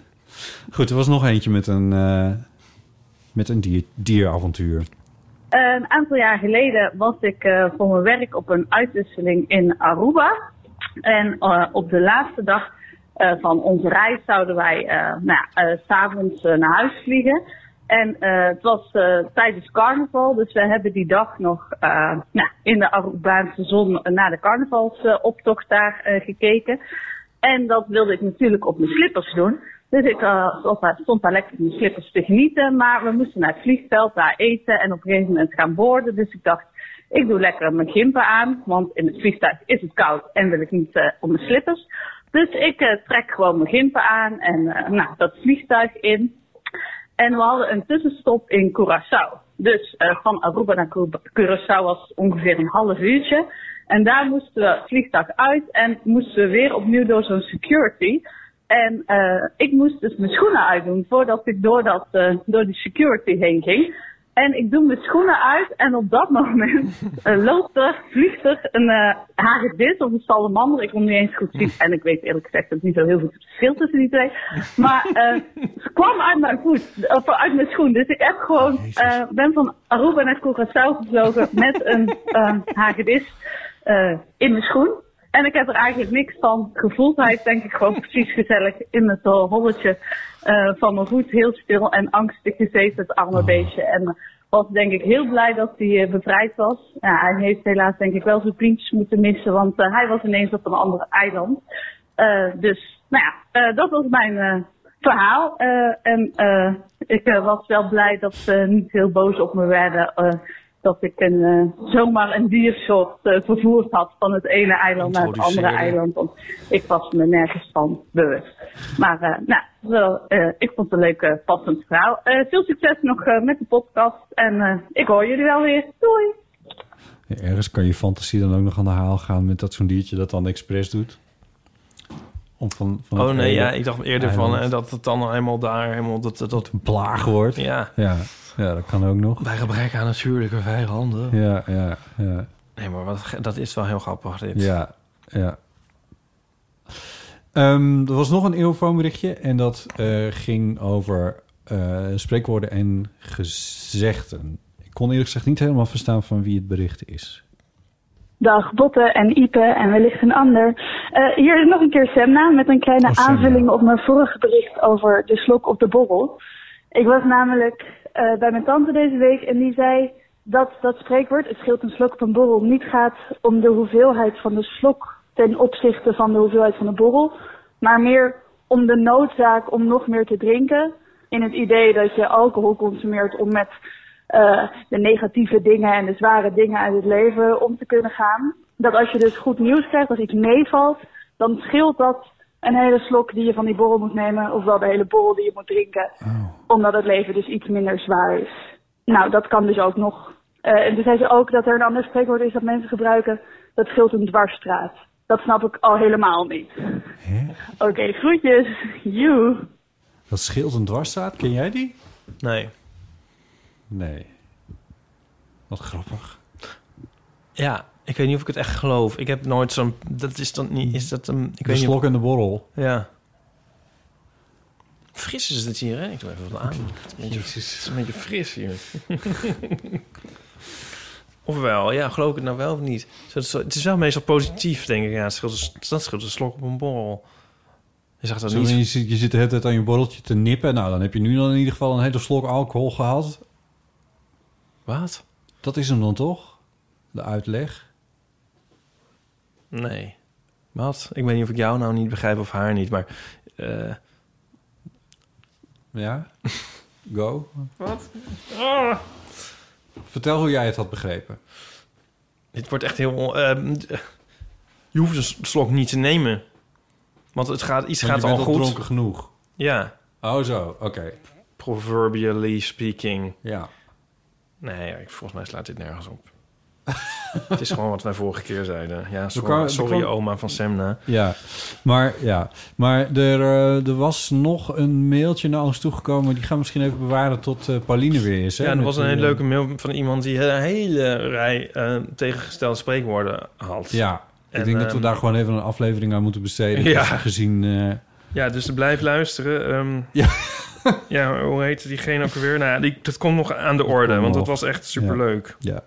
Goed, er was nog eentje met een, eh, met een dier, dieravontuur. Een aantal jaar geleden was ik eh, voor mijn werk op een uitwisseling in Aruba. En eh, op de laatste dag eh, van onze reis zouden wij eh nou, eh, s'avonds naar huis vliegen. En het was tijdens carnaval, dus we hebben die dag nog nou, in de Arubaanse zon naar de carnavalsoptocht daar gekeken. En dat wilde ik natuurlijk op mijn slippers doen. Dus ik stond, daar, lekker mijn slippers te genieten. Maar we moesten naar het vliegveld, daar eten en op een gegeven moment gaan boorden. Dus ik dacht, ik doe lekker mijn gimpen aan. Want in het vliegtuig is het koud en wil ik niet eh, op mijn slippers. Dus ik eh, trek gewoon mijn gimpen aan en eh, nou, dat vliegtuig in. En we hadden een tussenstop in Curaçao. Dus eh, van Aruba naar Cu- Curaçao was ongeveer een half uurtje. En daar moesten we het vliegtuig uit en moesten we weer opnieuw door zo'n security. En ik moest dus mijn schoenen uitdoen voordat ik door, dat, door die security heen ging. En ik doe mijn schoenen uit en op dat moment (laughs) eh, loopt er, vliegt er een eh hagedis of een salamander. Ik kon niet eens goed zien. En ik weet eerlijk gezegd dat niet zo heel veel verschil tussen die twee. Maar eh (laughs) ze kwam uit mijn voet, of uit mijn schoen. Dus ik heb gewoon, eh, ben van Aruba naar Curaçao gevlogen met een hagedis in mijn schoen. En ik heb er eigenlijk niks van gevoeld. Hij is denk ik gewoon (laughs) precies gezellig in het uh, holletje eh, van mijn voet heel stil en angstig gezeten, het arme beestje. En eh, was denk ik heel blij dat hij eh, bevrijd was. Ja, hij heeft helaas denk ik wel zijn vriendjes moeten missen, want eh, hij was ineens op een ander eiland. Eh, dus, nou ja, eh, dat was mijn eh, verhaal. Eh, en eh, ik eh, was wel blij dat ze niet heel boos op me werden. Dat ik een, eh, zomaar een diersoort eh, vervoerd had van het ene eiland naar het andere eiland. Want ik was me nergens van bewust. Maar eh, nou, wel, eh, ik vond het een leuk, eh, passend verhaal. Eh, veel succes nog eh, met de podcast. En eh, ik hoor jullie wel weer. Doei! Ja, ergens kan je fantasie dan ook nog aan de haal gaan met dat zo'n diertje dat dan expres doet. Om van, van Oh nee, hele ja, ik dacht eerder van eh, dat het dan helemaal daar helemaal dat dat, dat een plaag wordt. Ja. ja. Ja, dat kan ook nog. bij gebrek aan natuurlijke vijanden. Ja, ja, ja. Nee, maar wat, dat is wel heel grappig dit. Ja, ja. Ehm, er was nog een eeuwfoonberichtje en dat eh, ging over eh, spreekwoorden en gezegden. Ik kon eerlijk gezegd niet helemaal verstaan van wie het bericht is. Dag Botte en Ipe en wellicht een ander. Eh, hier is nog een keer Semna met een kleine Oh, aanvulling op mijn vorige bericht over de slok op de borrel. Ik was namelijk eh, bij mijn tante deze week en die zei dat dat spreekwoord, het scheelt een slok op een borrel, niet gaat om de hoeveelheid van de slok ten opzichte van de hoeveelheid van de borrel, maar meer om de noodzaak om nog meer te drinken. In het idee dat je alcohol consumeert om met eh, de negatieve dingen en de zware dingen uit het leven om te kunnen gaan. Dat als je dus goed nieuws krijgt, als iets meevalt, dan scheelt dat een hele slok die je van die borrel moet nemen, of wel de hele borrel die je moet drinken, omdat het leven dus iets minder zwaar is. Nou, dat kan dus ook nog. Eh, en toen zei ze ook dat er een ander spreekwoord is dat mensen gebruiken, dat scheelt een dwarsstraat. Dat snap ik al helemaal niet. Oké, groetjes. Joe. Dat scheelt een dwarsstraat, ken jij die? Nee. Nee. Wat grappig. Ja, ik weet niet of ik het echt geloof. Ik heb nooit zo'n... Dat is dan niet... Is dat een... Ik de weet niet slok of- en de borrel. Ja. Fris is het hier, hè? Ik doe even wat aan. Het is een beetje, een fris hier. (laughs) Ofwel, ja, geloof ik het nou wel of niet? Het is wel meestal positief, denk ik. Ja, het scheelt, een- dat scheelt een slok op een borrel. Je zag dat Zo, niet. je, zit, je zit de hele tijd aan je borreltje te nippen. Nou, dan heb je nu dan in ieder geval een hele slok alcohol gehad. Wat? Dat is hem dan toch? De uitleg. Nee. Wat? Ik weet niet of ik jou nou niet begrijp of haar niet, maar... eh, Ja? (laughs) Go. Wat? Ah. Vertel hoe jij het had begrepen. Dit wordt echt heel... ehm, je hoeft een slok niet te nemen. Want het gaat, iets Want gaat je al bent al goed. dronken genoeg. Ja. Oh zo, oké. Proverbially speaking. Ja. Nee, ik- volgens mij slaat dit nergens op. (laughs) het is gewoon wat wij vorige keer zeiden. Ja, sorry, kwam- sorry kwam- oma van Semna. Ja, maar, ja. maar er, eh, er was nog een mailtje naar ons toegekomen. Die gaan we misschien even bewaren tot eh, Pauline weer is. Hè? Ja, er was een hele eh, leuke mail van iemand die een hele rij tegengestelde spreekwoorden had. Ja, En, ik denk dat we ehm, daar gewoon even een aflevering aan moeten besteden. (laughs) Ja. Gezien... Ja, dus blijf luisteren. ehm, Ja. (laughs) ja, hoe heet diegene ook weer? Nou, ja, die, dat komt nog aan de orde, want dat was echt superleuk. Ja.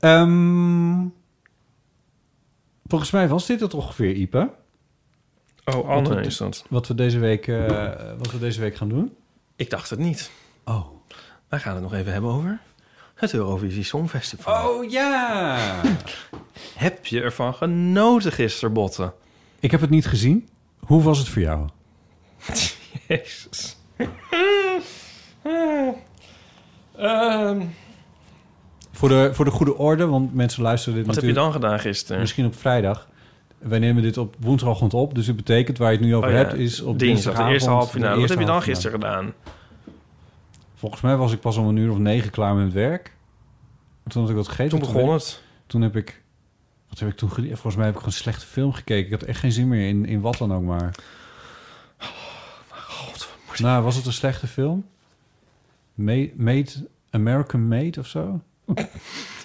Ehm, volgens mij was dit het ongeveer, Ipe. Oh, Anne Wat we- is dat. Wat we deze week, eh, wat we deze week gaan doen. Ik dacht het niet. Oh. Wij gaan het nog even hebben over het Eurovisie Songfestival. Oh ja! (laughs) Heb je ervan genoten gisteren, Botten? Ik heb het niet gezien. Hoe was het voor jou? (laughs) Jezus. Ehm, Voor de, voor de goede orde, want mensen luisteren dit wat heb je natuurlijk... dan gedaan gisteren? Misschien op vrijdag. Wij nemen dit op woensdagochtend op. Dus het betekent waar je het nu over Oh ja, hebt... is op dinsdag, de eerste halve finale. Wat heb je dan gisteren gedaan? Volgens mij was ik pas om een uur of negen klaar met het werk. Toen had ik wat gegeten. Toen begon heb- het. Toen heb ik... Wat heb ik toen? Volgens mij heb ik gewoon een slechte film gekeken. Ik had echt geen zin meer in, in wat dan ook maar. Nou, was het een slechte film? Made, Made American Made of zo? (laughs)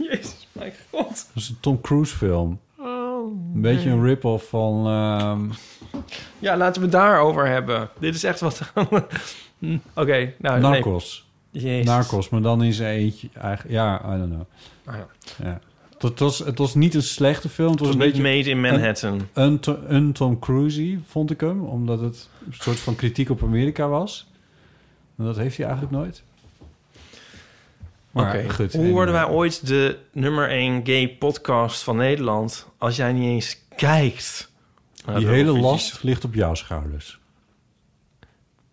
Jezus, mijn god. Dat is een Tom Cruise film. Oh, Een beetje nee. een rip-off van... ehm, Ja, laten we het daarover hebben. Dit is echt wat... (laughs) Oké, nou... nee. Narcos. Jezus. Narcos, maar dan is eentje... Eigenlijk, ja, I don't know. Ah, ja. Ja. Het was, het was niet een slechte film. Het was Het een was beetje Made in Manhattan. Een, een, To- een Tom Cruise vond ik hem, omdat het een soort van kritiek op Amerika was. En dat heeft hij eigenlijk nooit. Oké, goed. hoe en- worden wij ooit de nummer 1 gay podcast van Nederland... als jij niet eens kijkt? naar Die hele last ligt op jouw schouders.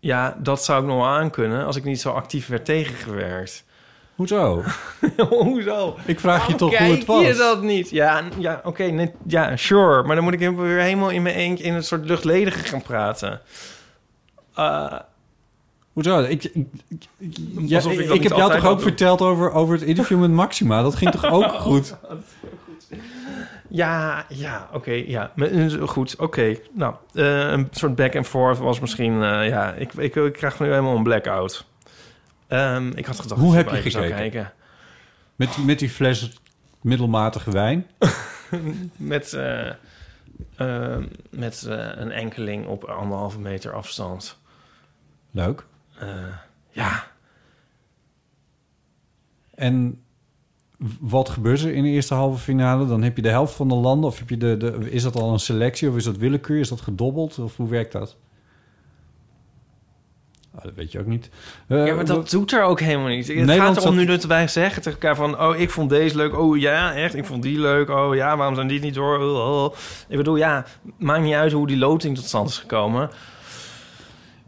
Ja, dat zou ik nog wel aankunnen... als ik niet zo actief werd tegengewerkt. Hoezo? (laughs) Hoezo? Ik vraag je Waarom toch hoe het kijk was. je dat niet? Ja, ja oké, nee, ja, sure. Maar dan moet ik weer helemaal in mijn eentje... in een soort luchtledige gaan praten. Eh, Hoezo? Ik, ik, ik, ja, ik ik, ik heb jou toch ook verteld over, over het interview met Maxima? Dat ging toch ook (laughs) goed? Ja, ja, oké, ja. Eh, Goed, oké. Nou, eh, een soort back and forth was misschien... eh, ja, ik, ik, ik krijg nu helemaal een blackout. Ehm, ik had gedacht Hoe heb je gekeken? kijken. Met, die- met die fles middelmatige wijn? (laughs) met eh, eh, met eh, een enkeling op anderhalve meter afstand. Leuk. Eh, ja, En wat gebeurt er in de eerste halve finale? Dan heb je de helft van de landen. Of heb je de, de, is dat al een selectie? Of is dat willekeur? Is dat gedobbeld? Of hoe werkt dat? Ah, dat weet je ook niet. Eh, ja, maar dat doet er ook helemaal niet. Het Nederland gaat erom zat- nu dat wij zeggen tegen elkaar van... oh, ik vond deze leuk. Oh, ja, echt? Ik vond die leuk. Oh, ja, waarom zijn die niet door? Oh, oh. Ik bedoel, ja, maakt niet uit hoe die loting tot stand is gekomen.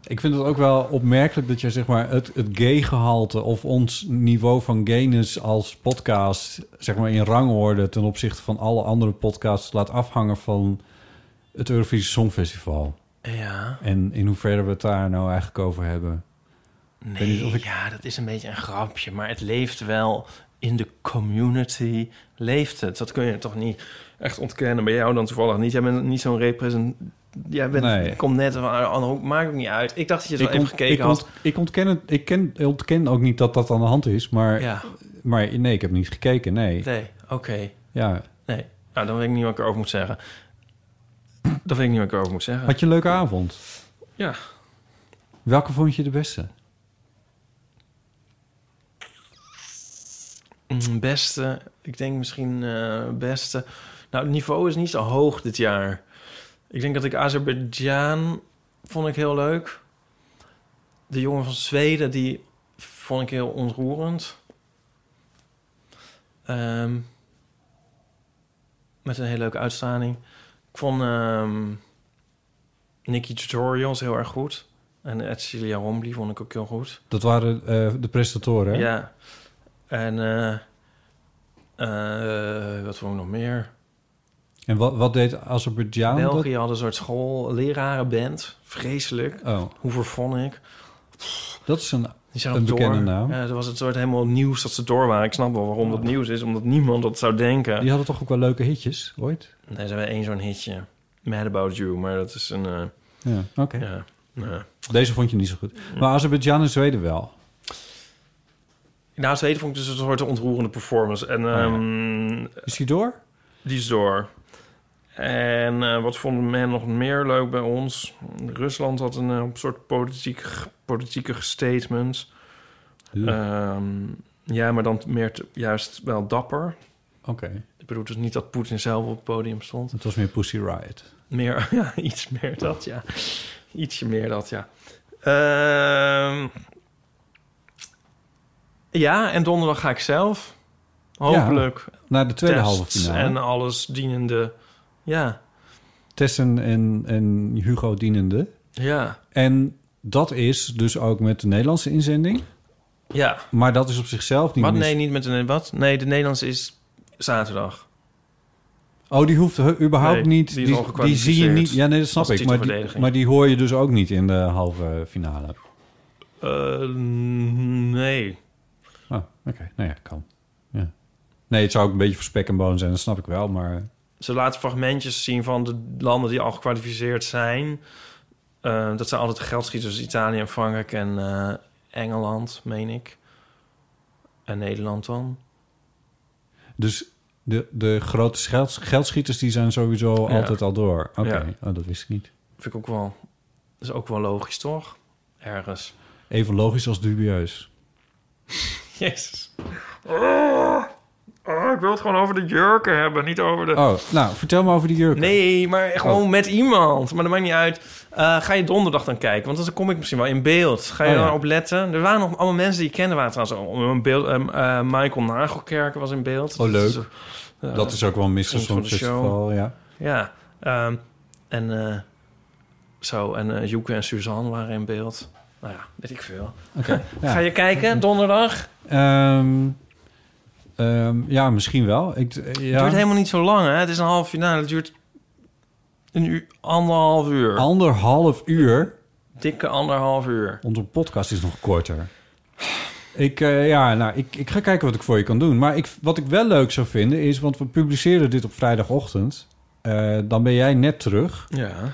Ik vind het ook wel opmerkelijk dat je zeg maar het, het gay-gehalte of ons niveau van gayness als podcast zeg maar in rangorde ten opzichte van alle andere podcasts laat afhangen van het Eurovisie Songfestival. Ja. En in hoeverre we het daar nou eigenlijk over hebben. Nee, niet of ik- ja, dat is een beetje een grapje. Maar het leeft wel in de community. Leeft het. Dat kun je toch niet echt ontkennen. Bij jou dan toevallig niet. Jij bent niet zo'n represent... Jij bent, Nee. komt net van een andere hoek. Maakt ook niet uit. Ik dacht dat je het wel even gekeken ik, ont- had. ik ontken het. Ik ken, ontken ook niet dat dat aan de hand is, maar, Ja. maar nee, ik heb niet gekeken. Nee. Nee, oké. Ja. Nee, nou, dan weet ik niet wat ik erover moet zeggen. Dan weet ik niet wat ik erover moet zeggen. Had je een leuke avond? Ja. Welke vond je de beste? Mm, Beste, ik denk misschien eh beste. Nou, het niveau is niet zo hoog dit jaar. Ik denk dat ik Azerbeidzjan vond ik heel leuk. De jongen van Zweden, die vond ik heel onroerend. Ehm, met een hele leuke uitstraling. Ik vond ehm Nicky Tutorials heel erg goed. En Edcilia Rombly vond ik ook heel goed. Dat waren eh, de presentatoren, hè? Ja. En eh, eh, wat vond ik nog meer? En wat, wat deed Azerbeidzjan? dat? België had een soort school, lerarenband. Vreselijk. Oh. Hoe vervon ik? Dat is een, Die zijn een ook door. bekende naam. Ja, dat was het soort helemaal nieuws dat ze door waren. Ik snap wel waarom dat nieuws is, omdat niemand dat zou denken. Die hadden toch ook wel leuke hitjes ooit? Nee, ze hebben één zo'n hitje. Mad About You, maar dat is een... eh, Ja, oké. Ja, ja. Deze vond je niet zo goed. Maar Azerbeidzjan en Zweden wel. Nou, Zweden vond ik dus een soort ontroerende performance. En, ehm, Is die door? Die is door. En eh, wat vond men nog meer leuk bij ons? Rusland had een eh, soort politiek, politieke statement. Ja. Ehm, ja, maar dan meer te- juist wel dapper. Oké. Ik bedoel dus niet dat Poetin zelf op het podium stond. Het was meer Pussy Riot. Meer, (laughs) ja, iets meer dat, ja. Ietsje meer dat, ja. Ehm, ja, en donderdag ga ik zelf. Hopelijk. Ja, naar de tweede halve finale. En alles dienende. Ja. Tessen en, en Hugo dienende. Ja. En dat is dus ook met de Nederlandse inzending. Ja. Maar dat is op zichzelf niet Wat? Nee, niet met de... Wat? Nee, de Nederlandse is zaterdag. Oh, die hoeft überhaupt Nee, niet. die die zie je niet. Ja, nee, dat snap ik. Maar die, maar die hoor je dus ook niet in de halve finale. Eh, nee. Oh, oké. Nou ja, kan. Ja. Nee, het zou ook een beetje voor spek en boon zijn, dat snap ik wel. Maar Ze laten fragmentjes zien van de landen die al gekwalificeerd zijn. Eh, dat zijn altijd de geldschieters. Italië en Frankrijk en eh, Engeland, meen ik. En Nederland dan. dus de, de grote geld, geldschieters die zijn sowieso Ja. altijd al door. Oké, Ja. oh, dat wist ik niet. Vind ik ook wel... Dat is ook wel logisch, toch? Ergens. Even logisch als dubieus. (laughs) Jezus. Oh, ik wil het gewoon over de jurken hebben, niet over de... Oh, nou, vertel me over die jurk. Nee, maar gewoon Oh. met iemand. Maar dat maakt niet uit. Eh, ga je donderdag dan kijken? Want dan kom ik misschien wel in beeld. Ga je Oh, ja. daarop letten? Er waren nog allemaal mensen die ik kende. waren trouwens beeld. Ehm, eh, Michael Nagelkerken was in beeld. Oh, leuk. Dus, eh, dat is ook wel een misverstand de show. festival, ja. Ja. ehm, en eh, zo. En eh Joeke en Suzanne waren in beeld. Nou ja, weet ik veel. Oké, (laughs) ja. Ga je kijken donderdag? Ehm, ehm, ja, misschien wel. Ik, eh, Het ja. duurt helemaal niet zo lang, hè? Het is een halve finale. Het duurt een uur, anderhalf uur. Anderhalf uur. Dikke anderhalf uur. Onze podcast is nog korter. Ik, eh, ja, nou, ik, ik ga kijken wat ik voor je kan doen. Maar ik, wat ik wel leuk zou vinden is... want we publiceren dit op vrijdagochtend. Eh, dan ben jij net terug. Ja.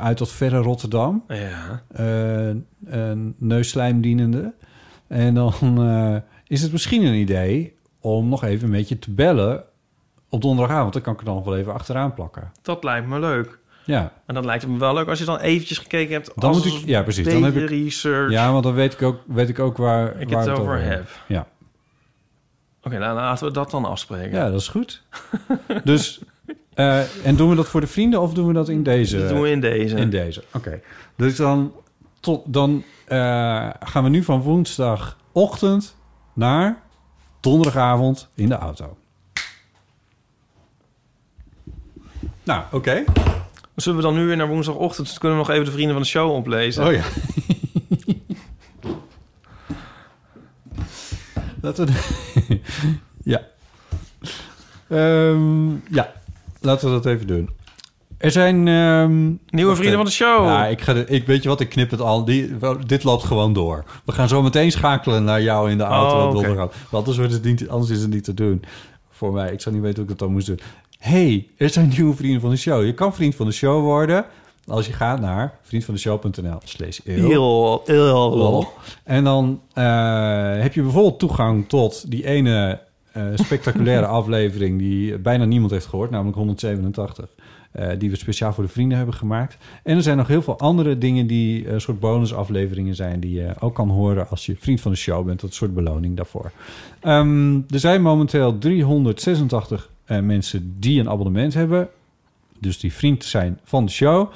uit dat verre Rotterdam. Ja. Eh, een neusslijmdienende. En dan is het misschien een idee... om nog even met je te bellen op donderdagavond. Dan kan ik er dan nog wel even achteraan plakken. Dat lijkt me leuk. Ja. En dat lijkt me wel leuk als je dan eventjes gekeken hebt. Dan als moet ik, ja, precies. Dan heb ik research. Ja, want dan weet ik ook, weet ik ook waar, Ik waar het over heb. Ja. Oké, nou laten we dat dan afspreken. ja, dat is goed. dus, eh, en doen we dat voor de vrienden of doen we dat in deze? Dat doen we in deze. In deze, oké. Dus dan, tot, dan eh, gaan we nu van woensdagochtend naar donderdagavond in de auto. Nou, oké. Zullen we dan nu weer naar woensdagochtend? Dus kunnen we nog even de vrienden van de show oplezen. Oh ja. Laten we... (laughs) ja. Ehm, ja, laten we dat even doen. Er zijn... ehm, Nieuwe vrienden van de show. Ja, ik ga de, ik, weet je wat, ik knip het al. Die, wel, dit loopt gewoon door. We gaan zo meteen schakelen naar jou in de auto. Oh, op oké. donderdag. Want anders, wordt het niet, anders is het niet te doen. Voor mij. Ik zou niet weten hoe ik dat dan moest doen. hey, er zijn nieuwe vrienden van de show. Je kan vriend van de show worden... als je gaat naar vriendvandeshow.nl slash eeuw. En dan eh, heb je bijvoorbeeld toegang tot die ene eh, spectaculaire (laughs) aflevering die bijna niemand heeft gehoord, namelijk 187. Eh, die we speciaal voor de vrienden hebben gemaakt. En er zijn nog heel veel andere dingen die een soort bonusafleveringen zijn... die je ook kan horen als je vriend van de show bent. Dat soort beloning daarvoor. Ehm, er zijn momenteel 386 eh, mensen die een abonnement hebben. Dus die vriend zijn van de show.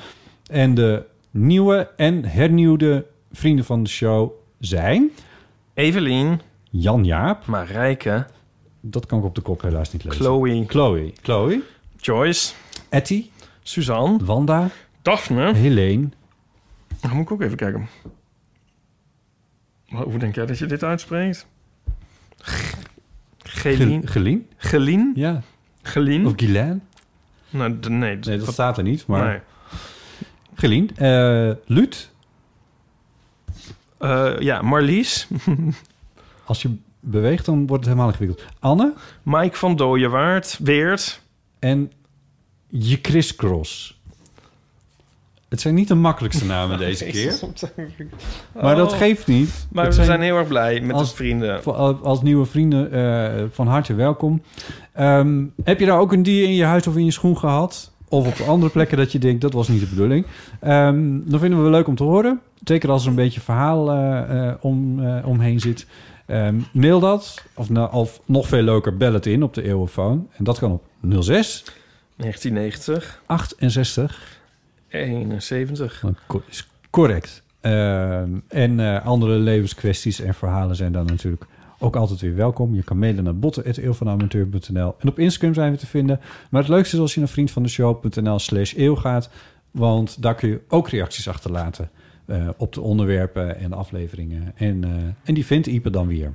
En de nieuwe en hernieuwde vrienden van de show zijn... Evelien. Jan-Jaap. Marijke. Dat kan ik op de kop helaas niet lezen. Chloe. Chloe. Chloe. Joyce. Etty. Suzanne. Wanda. Daphne. Helene. Dan moet ik ook even kijken. Hoe denk jij dat je dit uitspreekt? Gelien. Ge- Gelien? Gelien? Ja. Gelien? Of Guylaine? Nou, d- nee. Nee, dat staat er niet, maar... Nee. Gelien. eh Luut. Eh, ja, Marlies. (laughs) Als je beweegt, dan wordt het helemaal ingewikkeld. Anne. Mike van Dooyewaard. Weert. En je Chris Cross. Het zijn niet de makkelijkste namen (laughs) deze keer. Maar dat Oh. geeft niet. Maar Het we zijn heel erg blij met als, de vrienden. voor- Als nieuwe vrienden eh, van harte welkom. Ehm, heb je daar ook een dier in je huis of in je schoen gehad? Of op andere plekken dat je denkt, dat was niet de bedoeling. Ehm, dan vinden we het leuk om te horen. Zeker als er een beetje verhaal eh, eh, om, eh, omheen zit. Ehm, mail dat. Of, nou, of nog veel leuker, bel het in op de eeuwenfoon. En dat kan op 06 1990. 68 71. Dat is correct. Ehm, en eh, andere levenskwesties en verhalen zijn dan natuurlijk ook altijd weer welkom. Je kan mailen naar botten.eeuwvanamateur.nl En op Instagram zijn we te vinden. Maar het leukste is als je naar vriendvandeshow.nl slash eeuw gaat. Want daar kun je ook reacties achterlaten eh, op de onderwerpen en de afleveringen. En, eh, en die vindt Ipe dan weer.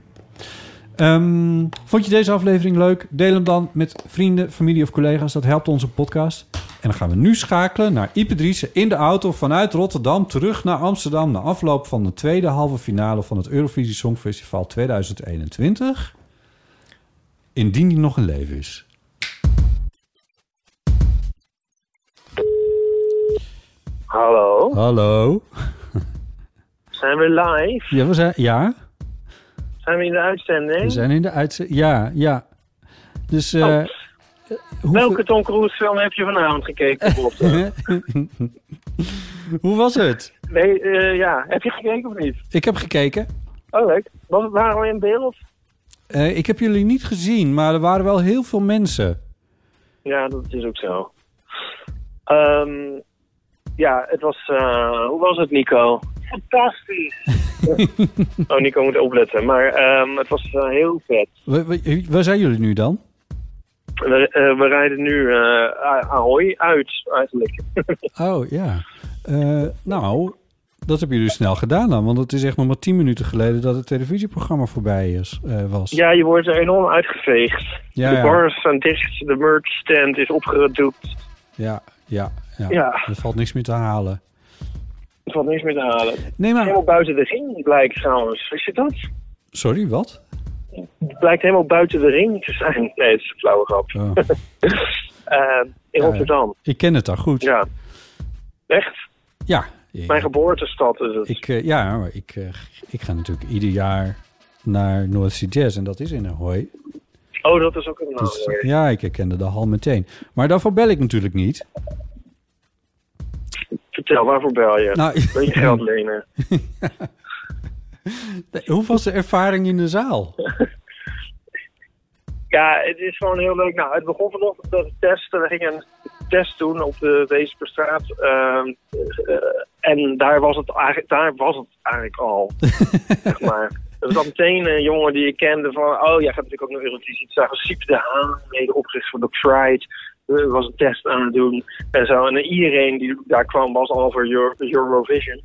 Ehm, vond je deze aflevering leuk? Deel hem dan met vrienden, familie of collega's. Dat helpt onze podcast. En dan gaan we nu schakelen naar Ipe Driessen in de auto vanuit Rotterdam terug naar Amsterdam... na afloop van de tweede halve finale van het Eurovisie Songfestival 2021. Indien die nog in leven is. Hallo, Hallo. zijn we live? Ja, we zijn, ja, Zijn we in de uitzending? we zijn in de uitzending. Ja, ja. Dus... eh, Oh. Welke Tom Cruise film heb je vanavond gekeken? Bob? (laughs) Hoe was het? nee, eh, ja. Heb je gekeken of niet? Ik heb gekeken. Oh, leuk. Was, waren we in beeld? Eh, ik heb jullie niet gezien, maar er waren wel heel veel mensen. Ja, dat is ook zo. Ehm, ja, het was... eh, hoe was het, Nico? Fantastisch. (laughs) oh, Nico moet opletten. Maar ehm, het was eh, heel vet. Wa- wa- Waar zijn jullie nu dan? We, eh, we rijden nu eh Ahoy uit, eigenlijk. (laughs) Oh, ja. Nou, dat hebben jullie snel gedaan dan. Want het is echt nog maar tien minuten geleden dat het televisieprogramma voorbij is, was. ja, je wordt er enorm uitgeveegd. Ja, de ja. bars zijn dicht, de merch stand is opgedoekt. Ja, ja, ja. Ja. Er valt niks meer te halen. Er valt niks meer te halen. Nee, maar... Helemaal buiten de ring blijkt trouwens. Wist je dat? Sorry, wat? Het blijkt helemaal buiten de ring te zijn. Nee, het is een flauwe grap. Oh. (laughs) Eh, in Rotterdam. Ik ken het daar goed. Ja. Echt? Ja. Mijn geboortestad is het. Ik, eh, ja, maar ik, eh, ik ga natuurlijk ieder jaar naar North Sea Jazz en dat is in Ahoy. Oh, dat is ook een naam. Dus, ja, ik herkende de hal meteen. Maar daarvoor bel ik natuurlijk niet. Vertel, waarvoor bel je? Nou, Wil je (laughs) geld lenen? (laughs) Hoe was de ervaring in de zaal? (laughs) Ja, het is gewoon heel leuk. Nou, het begon vanochtend met een test. We gingen een test doen op de Weesperstraat. Ehm, eh, en daar was het eigenlijk, daar was het eigenlijk al. zeg maar. Er zat meteen een jongen die ik kende van... Oh, jij gaat natuurlijk ook naar Eurovisie. Het zagen Siep de Haan, mede opgericht van Doc Fried. Er was een test aan het doen en zo. En iedereen die daar kwam was al voor Euro- Eurovision.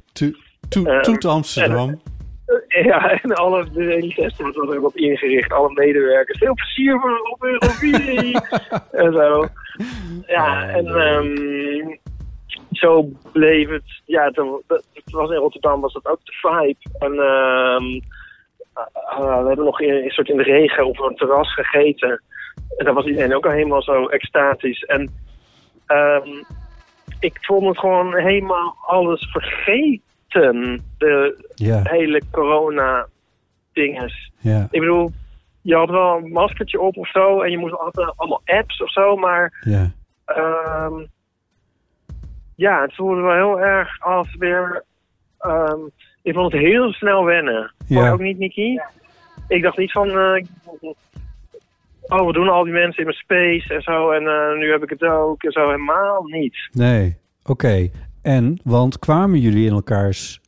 Ehm, Toet Amsterdam. Ja, en alle, de hele test was er ook op ingericht. Alle medewerkers. Veel plezier voor op Eurovisie. (laughs) en zo. Ja, en ehm, zo bleef het. Ja, het, het was in Rotterdam was dat ook de vibe. En ehm, eh, we hebben nog in, een soort in de regen op een terras gegeten. En daar was iedereen ook al helemaal zo extatisch. En ehm, ik vond het gewoon helemaal alles vergeten. De Ja. hele corona dinges. Ja. Ik bedoel, je had wel een maskertje op of zo. En je moest altijd allemaal apps of zo. Maar Ja. ehm, ja, het voelde wel heel erg als weer... ehm, ik vond het heel snel wennen. Ja. Je ook niet, Niki? Ik dacht niet van... eh, oh, we doen al die mensen in mijn space en zo. En eh, nu heb ik het ook en zo. Helemaal niet. Nee, oké. En, want kwamen jullie in elkaars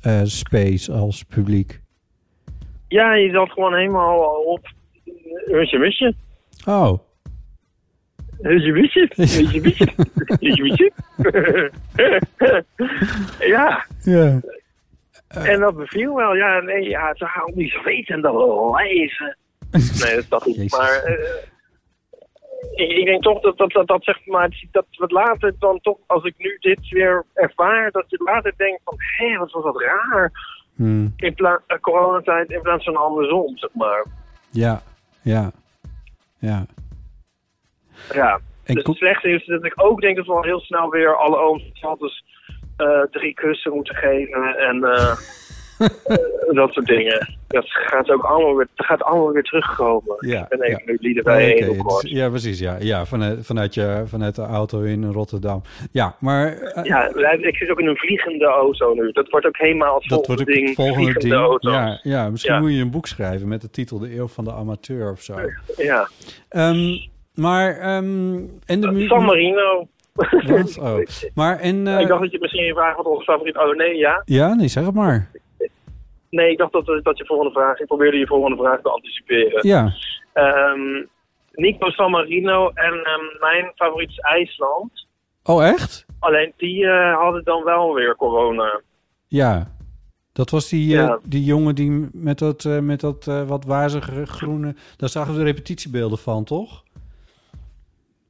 eh, space als publiek? Ja, je zat gewoon helemaal op... Hutje, misje. Oh, Hutje, misje. Hutje, misje. Hutje, misje. ja. ja. En dat beviel wel. Ja, nee, ja, ze gaan niet zwetende lijven. (laughs) Nee, dat is dat niet. Maar eh, ik, ik denk toch dat dat, dat, dat zeg maar, dat wat later dan toch, als ik nu dit weer ervaar, dat je later denkt van, hé, wat was dat raar. Hmm. In plaats uh, coronatijd in plaats van andersom, zeg maar. ja, ja, ja. Ja. En dus het slechte is dat ik ook denk dat we al heel snel weer alle ooms en tantes eh, drie kussen moeten geven en eh, eh, (laughs) dat soort dingen. Dat gaat ook allemaal weer, dat gaat allemaal weer terugkomen. Ja, ik ben even ja. nu lieden bij het is- ja, precies. Ja, ja vanuit, vanuit, je, vanuit de auto in Rotterdam. Ja, maar eh, Ja, ik zit ook in een vliegende auto nu. Dat wordt ook helemaal het dat wordt volgende ook ding. volgende ding. Ja, ja, misschien Ja. moet je een boek schrijven met de titel De Eeuw van de Amateur of zo. Ja. Ehm, maar, ehm, en de San Marino. Wat? Oh. Maar en... eh, ik dacht dat je misschien je vraag wat onze favoriet... Oh nee, ja. Ja, nee, zeg het maar. Nee, ik dacht dat, dat je volgende vraag... Ik probeerde je volgende vraag te anticiperen. Ja. Ehm, Nico San Marino en ehm, mijn favoriet is IJsland. Oh, echt? Alleen die eh, hadden dan wel weer corona. Ja. Dat was die, eh, die jongen die met dat, eh, met dat eh, wat wazige groene... Daar zagen we de repetitiebeelden van, toch?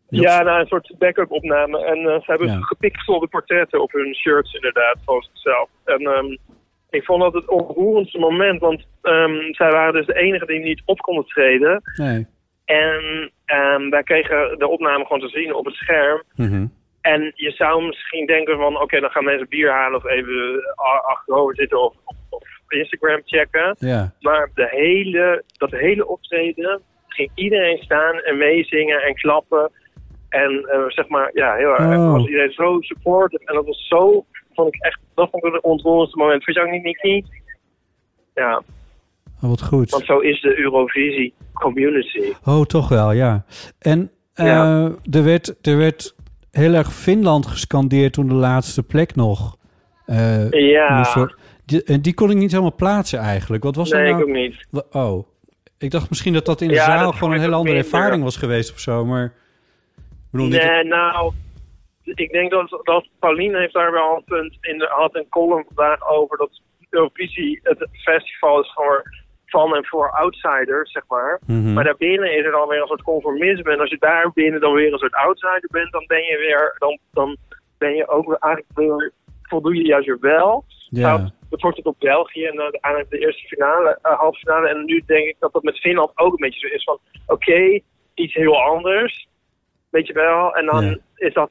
Die Ja, op- nou, een soort backup opname. En eh, ze hebben Ja. gepixelde portretten op hun shirts inderdaad, van zichzelf. En ehm, ik vond dat het onroerendste moment, want ehm, zij waren dus de enige die niet op konden treden. Nee. En ehm, wij kregen de opname gewoon te zien op het scherm. Mhm. En je zou misschien denken van, oké, dan gaan mensen bier halen of even a- achterover zitten of, of, of Instagram checken. Ja. Maar de hele, dat hele optreden ging iedereen staan en meezingen en klappen. En eh, zeg maar, ja, heel erg. Oh. Was iedereen zo supportive. En dat was zo, vond ik echt, dat vond ik het ontroerendste moment. Je ook niet, Nicky? Ja. Oh, wat goed. Want zo is de Eurovisie community. Oh, toch wel, ja. En eh, er, werd, er werd heel erg Finland gescandeerd toen de laatste plek nog. eh, Ja. Die, en die kon ik niet helemaal plaatsen eigenlijk. Wat was Nee, dat nou? ik ook niet. Oh, ik dacht misschien dat dat in de Ja, zaal gewoon een hele andere minder. ervaring was geweest of zo. Maar ik bedoel, niet- Nee, nou, ik denk dat, dat Pauline heeft daar wel een punt in. de- had een column vandaag over dat Eurovisie het festival is voor van en voor outsiders, zeg maar. Mhm. Maar daarbinnen is er dan weer een soort conformisme. En als je daar binnen dan weer een soort outsider bent, dan ben je weer, dan, dan ben je ook weer eigenlijk weer, voldoe je juist weer wel. Ja. Nou, dat wordt het op België en dan uiteindelijk de eerste finale, eh, halve finale. En nu denk ik dat dat met Finland ook een beetje zo is van, oké, iets heel anders, weet je wel. En dan is dat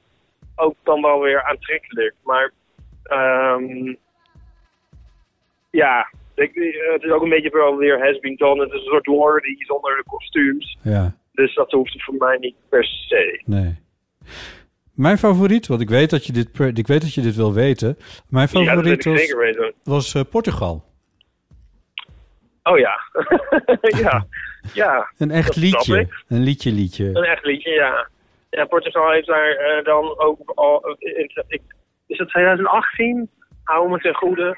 ook dan wel weer aantrekkelijk. Maar ehm, ja, ik, eh, het is ook een beetje wel weer has been done. Het is een soort lordy zonder de kostuums. ja, Dus dat hoeft het voor mij niet per se. nee. Mijn favoriet, want ik weet dat je dit, ik weet dat je dit wil weten. Mijn favoriet was, eh, Portugal. Oh ja. (laughs) ja. Ja. Een echt liedje. Een liedje liedje. Een echt liedje, ja. Ja, Portugal heeft daar eh, dan ook al... in- is het 2018? Hou me ten goede.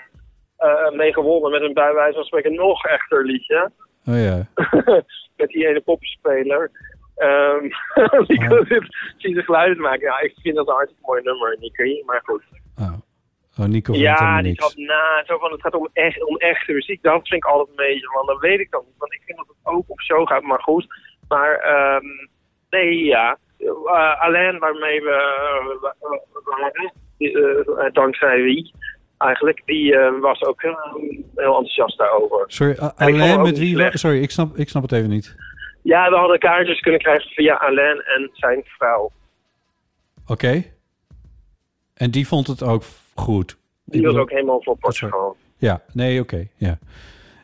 eh, mee gewonnen met een bij wijze van spreken nog echter liedje. Oh ja. (laughs) met die ene poppenspeler. Ehm (laughs) die (laughs) kan dit zie de geluiden maken. Ja, ik vind dat een hartstikke mooi nummer, Nicky. Maar goed. Oh, Nico vond Ja, die had na, zo van het gaat om, echt, om echte muziek. Dat vind ik altijd een beetje, want dat weet ik dan niet. Want ik vind dat het ook op show gaat, maar goed. Maar ehm, nee, ja. Eh, Alain, waarmee we waren, die, eh, eh, dankzij wie eigenlijk, die was ook heel, enthousiast daarover. Sorry, A- En ik vond hem alleen ook met wie? slecht. Sorry, ik snap, ik snap het even niet. Ja, we hadden kaartjes kunnen krijgen via Alain en zijn vrouw. Oké. En die vond het ook goed. Die was ook helemaal voor Portugal. Ja, nee, oké. ja.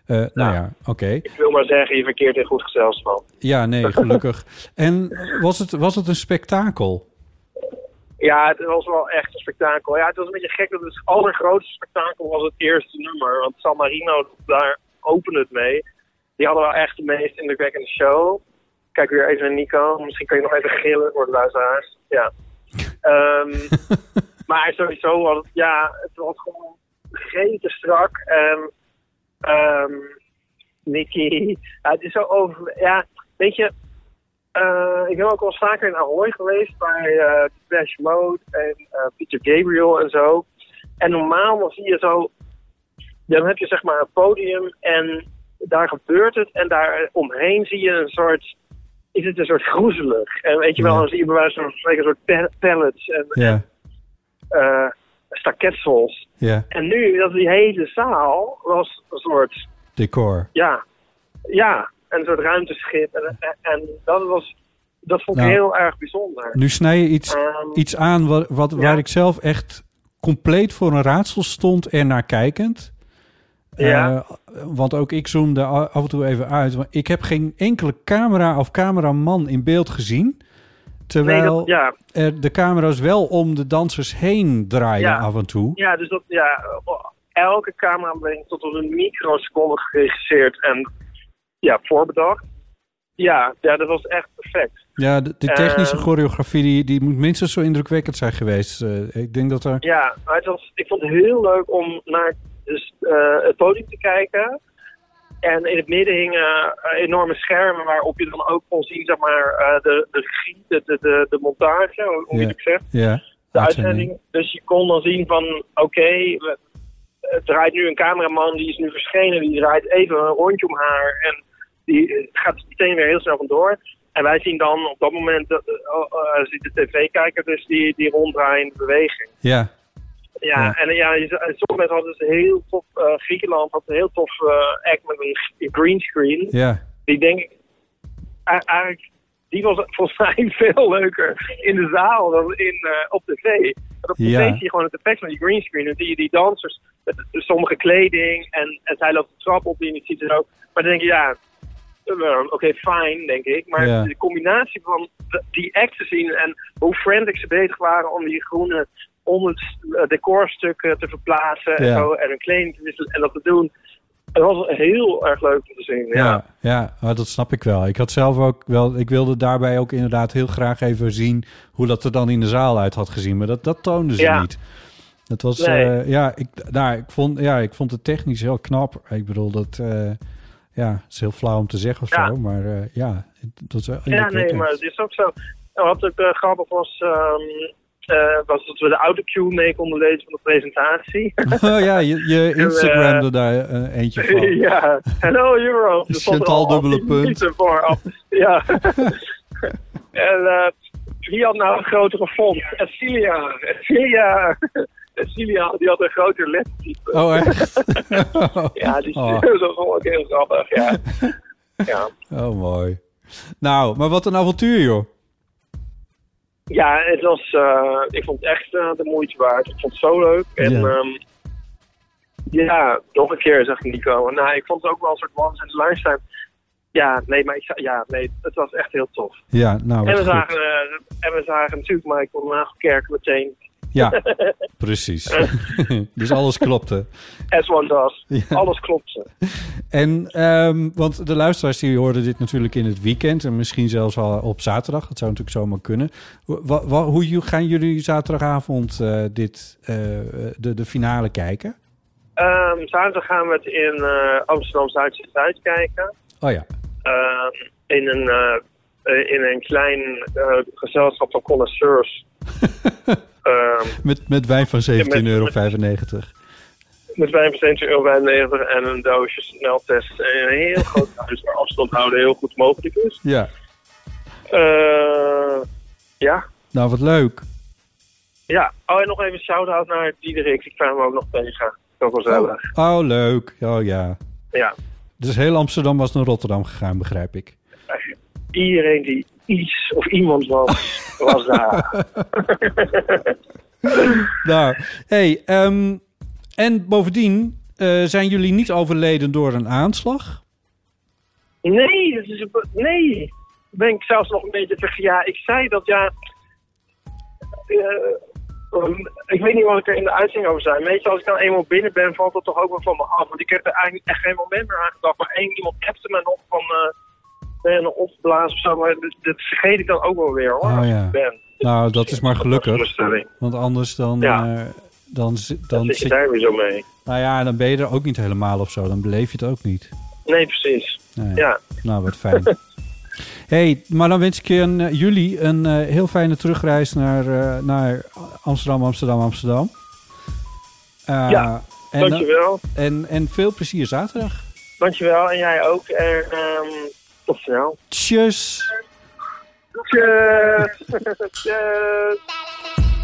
Eh, Nou ja, oké. Ik wil maar zeggen, je verkeert in goed gezelschap. Ja, nee, (laughs) gelukkig. en was het, was het een spektakel? Ja, het was wel echt een spektakel. Ja, het was een beetje gek dat het allergrootste spektakel was het eerste nummer. Want San Marino, daar opende het mee. Die hadden wel echt de meest indrukwekkende show. Kijk weer even naar Nico. Misschien kan je nog even gillen voor de luisteraars. Ja. (laughs) Ehm, maar sowieso was het, ja, het was gewoon gegeten strak. En ehm Nicky, ja, het is zo over... Ja, weet je, eh, ik ben ook eens vaker in Ahoy geweest bij eh Flash Mode en eh, Peter Gabriel en zo. En normaal dan zie je zo, dan heb je zeg maar een podium en daar gebeurt het en daar omheen zie je een soort, is het een soort groezelig. En weet je wel, dan zie je bij wijze van spreken een soort pa- pallets en Ja, staketsels. ja. En nu, dat die hele zaal was een soort Decor. ja, ja, en een soort ruimteschip. En, en, en dat was, dat vond ik Nou, heel erg bijzonder. Nu snij je iets, Ehm, iets aan wat, wat, waar ik zelf echt compleet voor een raadsel stond en naar kijkend. Ja. Eh, want ook ik zoomde af en toe even uit. Want ik heb geen enkele camera of cameraman in beeld gezien. Terwijl Nee, dat- ja. er de camera's wel om de dansers heen draaien Ja. af en toe. Ja, dus dat, ja, elke camerabeweging tot op een microseconde geregisseerd en ja, voorbedacht. Ja, ja, dat was echt perfect. Ja, de, de technische Ehm, choreografie die, die moet minstens zo indrukwekkend zijn geweest. Eh, ik denk dat er... Ja, maar het was, ik vond het heel leuk om naar dus, eh, het podium te kijken. En in het midden hingen eh, enorme schermen waarop je dan ook kon zien, zeg maar, eh, de, de regie, de, de, de, montage, hoe je het zegt. Ja, de uitzending. Dus je kon dan zien van, oké, het draait nu een cameraman, die is nu verschenen, die draait even een rondje om haar en die gaat meteen weer heel snel vandoor. En wij zien dan op dat moment, eh, eh, ziet de tv-kijker dus die, die ronddraaiende beweging. Ja, Ja, Ja. en eh, ja, sommige mensen hadden dus een heel tof, eh, Griekenland had een heel tof eh, act met een g- greenscreen. ja. Die denk ik, eigenlijk, die was volgens mij (laughs) veel leuker in de zaal dan in, eh, op tv. Want op tv Ja. zie je gewoon het effect van die greenscreen. Dan zie je die dansers met sommige kleding en, en zij loopt de trap op en je ziet het ook. Maar dan denk je, ja, eh, oké, fijn, denk ik. Maar Ja. de combinatie van die act te zien en hoe frantic ze bezig waren om die groene onder het eh, decorstukken te verplaatsen en zo. En hun kleding te wisselen en dat te doen. het was heel erg leuk om te zien. Ja. Ja, dat snap ik wel. Ik had zelf ook wel, ik wilde daarbij ook inderdaad heel graag even zien hoe dat er dan in de zaal uit had gezien. Maar dat, dat toonden ze Ja. niet. Dat was, Nee. eh, ja, ik, nou, ik, vond, ja, ik vond het technisch heel knap. Ik bedoel, dat eh, ja, is heel flauw om te zeggen of Ja. zo. Maar ja, dat is wel Ja, nee, maar het is ook zo. Wat ook grappig was, ehm, eh, was dat we de autocue mee konden lezen van de presentatie. Oh ja, je, je (laughs) Instagramde eh, daar eh, eentje van. (laughs) ja, hello Europe. (laughs) Er stond Chantal al dubbele punt. voor af. Ja. en eh, wie had nou een grotere font? Ecilia. Ecilia. Ecilia, die had een groter lettertype. Oh, echt? ja, die Oh. dat vond ik heel grappig, ja. ja. Oh, mooi. Nou, maar wat een avontuur, joh. Ja, het was, eh, ik vond het echt eh, de moeite waard. Ik vond het zo leuk. En Ja. ja nog een keer, zegt Nico. Nou, ik vond het ook wel een soort once in a lifetime. Ja, nee, maar ik, ja, nee, het was echt heel tof. Ja, nou, en, we goed. zagen, eh, en we zagen natuurlijk Michael Nagelkerk meteen. Ja, (laughs) precies. (laughs) dus alles klopte. As one does. Ja. Alles klopte. En, ehm, want de luisteraars die hoorden dit natuurlijk in het weekend... en misschien zelfs al op zaterdag. Dat zou natuurlijk zomaar kunnen. Wa- wa- hoe gaan jullie zaterdagavond eh, dit, eh, de, de finale kijken? Ehm, zaterdag gaan we het in eh, Amsterdam Zuid-Zuid kijken. Oh ja. Ehm, in, een, in een klein gezelschap van connoisseurs. (laughs) Ehm, Met, met wijn van 17,95 met- euro. met wijn van 70 euro en een doosje sneltest. En een heel (laughs) groot huis waar afstand houden heel goed mogelijk is. Ja, Eh, ja. nou wat leuk. Ja. Oh, en nog even shout-out naar Diederik. Ik kwam hem ook nog tegen. Zo gezellig. Oh, leuk. Oh ja. Ja. Dus heel Amsterdam was naar Rotterdam gegaan, begrijp ik. Iedereen die iets of iemand was, was daar. (laughs) Nou, hey, ehm, en bovendien eh, zijn jullie niet overleden door een aanslag? Nee, dat is een, nee. Ben ik zelfs nog een beetje tegen. Ja, ik zei dat ja. eh, um, ik weet niet wat ik er in de uitzending over zei. Meestal als ik dan eenmaal binnen ben, valt dat toch ook wel van me af. Want ik heb er eigenlijk echt geen moment meer aan gedacht. Maar één iemand appte me nog van. eh nog opgeblazen of zo. Maar dat, dat vergeet ik dan ook wel weer hoor. Oh, ja. ben. Nou, dat is maar gelukkig. Want anders dan... Ja. eh, dan, Dan dan zit je daar weer zo mee. Nou ja, dan ben je er ook niet helemaal of zo. Dan beleef je het ook niet. Nee, precies. Nee. Ja. Nou, wat fijn. (laughs) hey, maar dan wens ik je een, eh, jullie een eh, heel fijne terugreis naar, naar Amsterdam, Amsterdam, Amsterdam. Eh, Ja, en, dankjewel. En, en veel plezier zaterdag. Dankjewel. En jij ook. En ehm, tot snel. Tjus. Tjus. (laughs) Tjus.